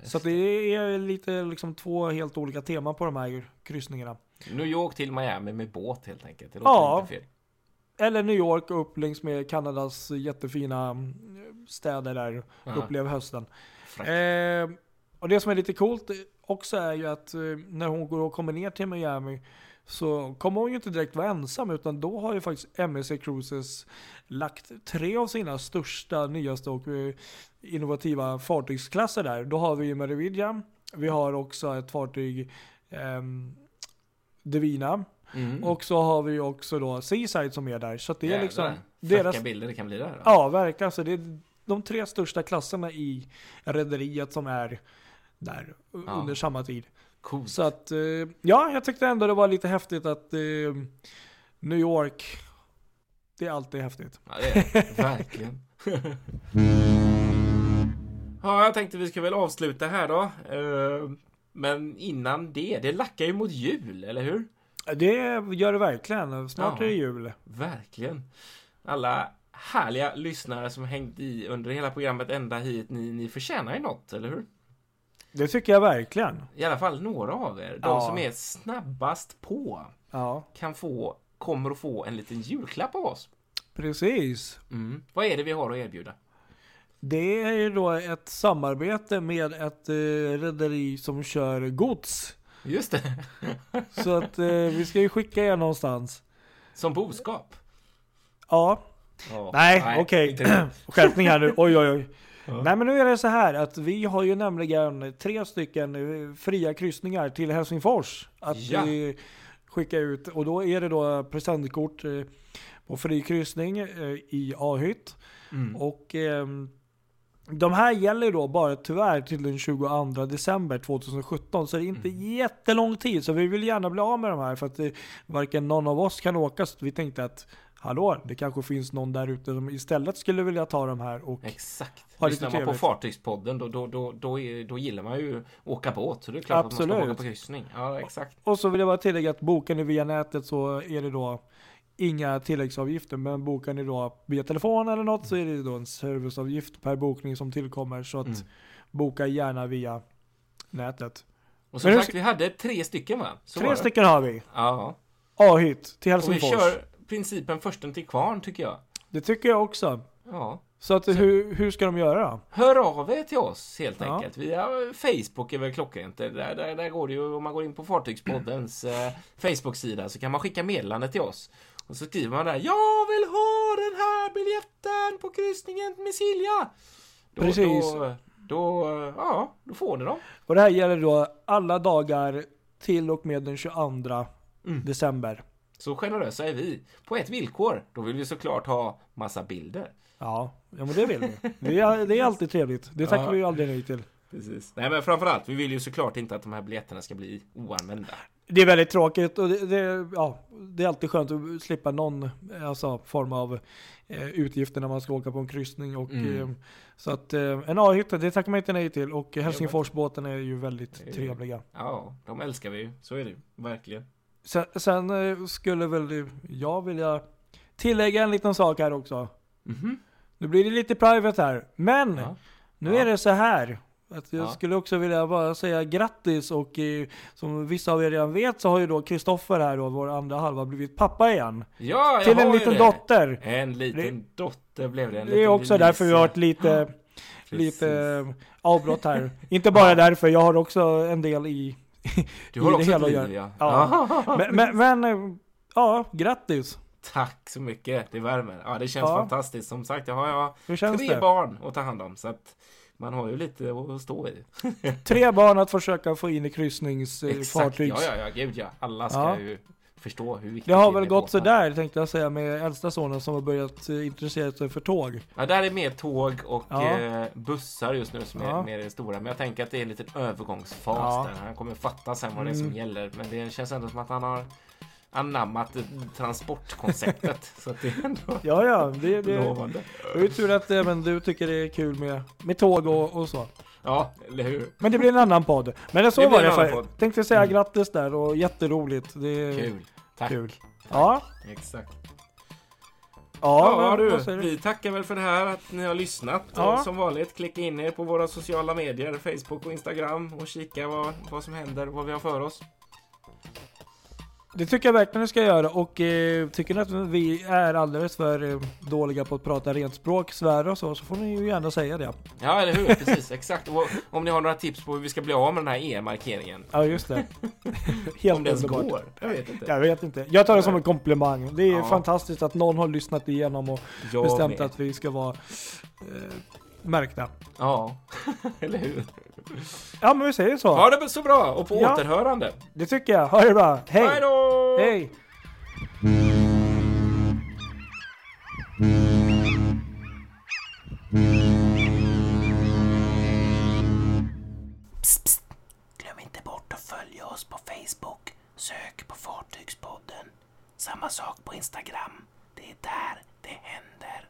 Just Så det är lite liksom två helt olika teman på de här kryssningarna. New York till Miami med båt helt enkelt. Det låter Ja. inte fel. Eller New York upp längs med Kanadas jättefina mm, städer där. Ja. Upplev hösten. Eh, och det som är lite coolt också är ju att eh, när hon går och kommer ner till Miami så kommer hon ju inte direkt vara ensam utan då har ju faktiskt MSC Cruises lagt tre av sina största, nyaste och eh, innovativa fartygsklasser där. Då har vi Meridian, vi har också ett fartyg ehm, Divina Mm. och så har vi också då Seaside som är där. Så det är Jävlar, liksom deras bilder det kan bli där. då. Ja, verkligen. Så det är de tre största klasserna i rederiet som är där Ja. under samma tid. Coolt. Så att, eh, ja, jag tyckte ändå det var lite häftigt att eh, New York, det är alltid häftigt. Ja, det är det. (laughs) Verkligen. ja, jag tänkte vi ska väl avsluta här då. Eh, Men innan det, det lackar ju mot jul, eller hur? Det gör det verkligen. Snart Ja. är det jul. Verkligen. Alla härliga lyssnare som hängt i under hela programmet ända hit, ni, ni förtjänar ju något, eller hur? Det tycker jag verkligen. I alla fall några av er. De Ja. som är snabbast på Ja, kan få, kommer att få en liten julklapp av oss. precis. Mm. Vad är det vi har att erbjuda? Det är ju då ett samarbete med ett eh, rederi som kör gods. Just det, (laughs) Så att eh, vi ska ju skicka er någonstans. som boskap. Ja, Ja. Nej, okej. det. (clears throat) Skärpning här nu. Oj, oj, oj. Ja. Nej, men nu är det så här att vi har ju nämligen tre stycken eh, fria kryssningar till Helsingfors att Ja. eh, skicka ut. Och då är det då presentkort eh, på fri kryssning eh, i A-hytt. Mm. Och ehm, de här gäller då bara tyvärr till den 22 december 2017 så det är inte Mm. jättelång tid så vi vill gärna bli av med de här för att varken någon av oss kan åka så vi tänkte att hallå, det kanske finns någon där ute som istället skulle vilja ta de här och Exakt. Ha Lyssnar man på. Fartygspodden då, då, då, då, är, då gillar man ju åka båt. Så det är klart att man Absolut. ska åka på kryssning. Ja, exakt. Och så vill jag bara tillägga att bokar ni via nätet så är det då inga tilläggsavgifter. Men bokar ni då via telefon eller något så är det då en serviceavgift per bokning som tillkommer. Så att Mm. boka gärna via nätet. Och som Men sagt, vi hade tre stycken va? Så Tre stycken har vi. Ja. A-hytt till Och Helsingfors. Principen försten till kvarn tycker jag. Det tycker jag också. Ja. Så att hur, hur ska de göra då? Hör av er till oss helt Ja. enkelt. Via Facebook är väl klockrent. Där, där, där går det ju, om man går in på Fartygspoddens (clears throat) eh, Facebook-sida så kan man skicka meddelande till oss. Och så skriver man där Jag vill ha den här biljetten på kryssningen med Silja. Då, Precis. Då, då, ja, då får ni dem. Och det här gäller då alla dagar till och med den 22 Mm. december. Så generösa är vi. På ett villkor. Då vill vi såklart ha massa bilder. Ja, ja men det vill vi. Det är, det är alltid trevligt. Det tackar Ja. vi ju aldrig nej till. Precis. Nej men framförallt, vi vill ju såklart inte att de här biljetterna ska bli oanvända. Det är väldigt tråkigt och det, det, ja, det är alltid skönt att slippa någon alltså, form av eh, utgifter när man ska åka på en kryssning. Och, Mm. eh, så att eh, en A-hytta, det tackar man inte nej till. Och Helsingforsbåten är ju väldigt trevliga. Ja, de älskar vi ju. Så är det ju. Verkligen. Sen, sen eh, skulle väl jag vilja tillägga en liten sak här också. Mhm. Nu blir det lite private här. Men Ja. nu Ja. är det så här. Att jag Ja. skulle också vilja bara säga grattis och eh, som vissa av er redan vet så har ju då Kristoffer här då, vår andra halva, blivit pappa igen. Ja, jag till har en liten det. dotter. En liten dotter blev det. En Det är också Lisa. därför vi har varit lite, lite eh, avbrott här. Inte bara därför, jag har också en del i... Du har också ett liv, ja. Ja. (laughs) Men, men, men eh, ja, grattis. Tack så mycket, det värmer. Ja, det känns Ja. fantastiskt. Som sagt, jag har känns tre det? barn att ta hand om. Så att man har ju lite att stå i. Tre barn att försöka få in i Exakt, kryssningsfartyg. ja, ja, ja, gud ja. Alla ska Ja. ju förstå hur viktigt Det har är väl gått sådär tänkte jag säga med äldsta sonen som har börjat eh, intressera sig för tåg. Ja, där är mer tåg och Ja. eh, bussar just nu som är Ja. mer det stora. Men jag tänker att det är en liten övergångsfas Ja. där. Han kommer fatta sen vad det är som Mm. gäller. Men det känns ändå som att han har anammat eh, transportkonceptet. (laughs) så att det är ändå Ja, ja, det, det, lovande. det är tur att även du tycker det är kul med, med tåg och, och så. Ja, eller hur? Men det blir en annan podd. Men så Det var det. För, tänkte säga Mm. grattis där och jätteroligt. Det är Kul. Tack. kul. Ja, Exakt. ja, Ja, men, du, vi tackar väl för det här att ni har lyssnat. Ja. Och som vanligt, klicka in er på våra sociala medier, Facebook och Instagram och kika vad, vad som händer vad vi har för oss. Det tycker jag verkligen ni ska göra och eh, tycker ni att vi är alldeles för eh, dåliga på att prata rent språk, svära och så, så får ni ju gärna säga det. Ja, eller hur? Precis, (laughs) exakt. Och om ni har några tips på hur vi ska bli av med den här E-markeringen. Ja, just det. (laughs) Helt om det ens går. Jag vet inte. Jag vet inte. Jag tar det som en komplimang. Det är Ja. fantastiskt att någon har lyssnat igenom och Jag bestämt med. att vi ska vara eh, märkta. Ja, (laughs) eller hur? Ja, men vi säger så. Ha det så bra och på ja. återhörande. Det tycker jag. Ha det bra. Hej! Hejdå! Hej! Psst, psst. Glöm inte bort att följa oss på Facebook. Sök på Fartygspodden. Samma sak på Instagram. Det är där det händer.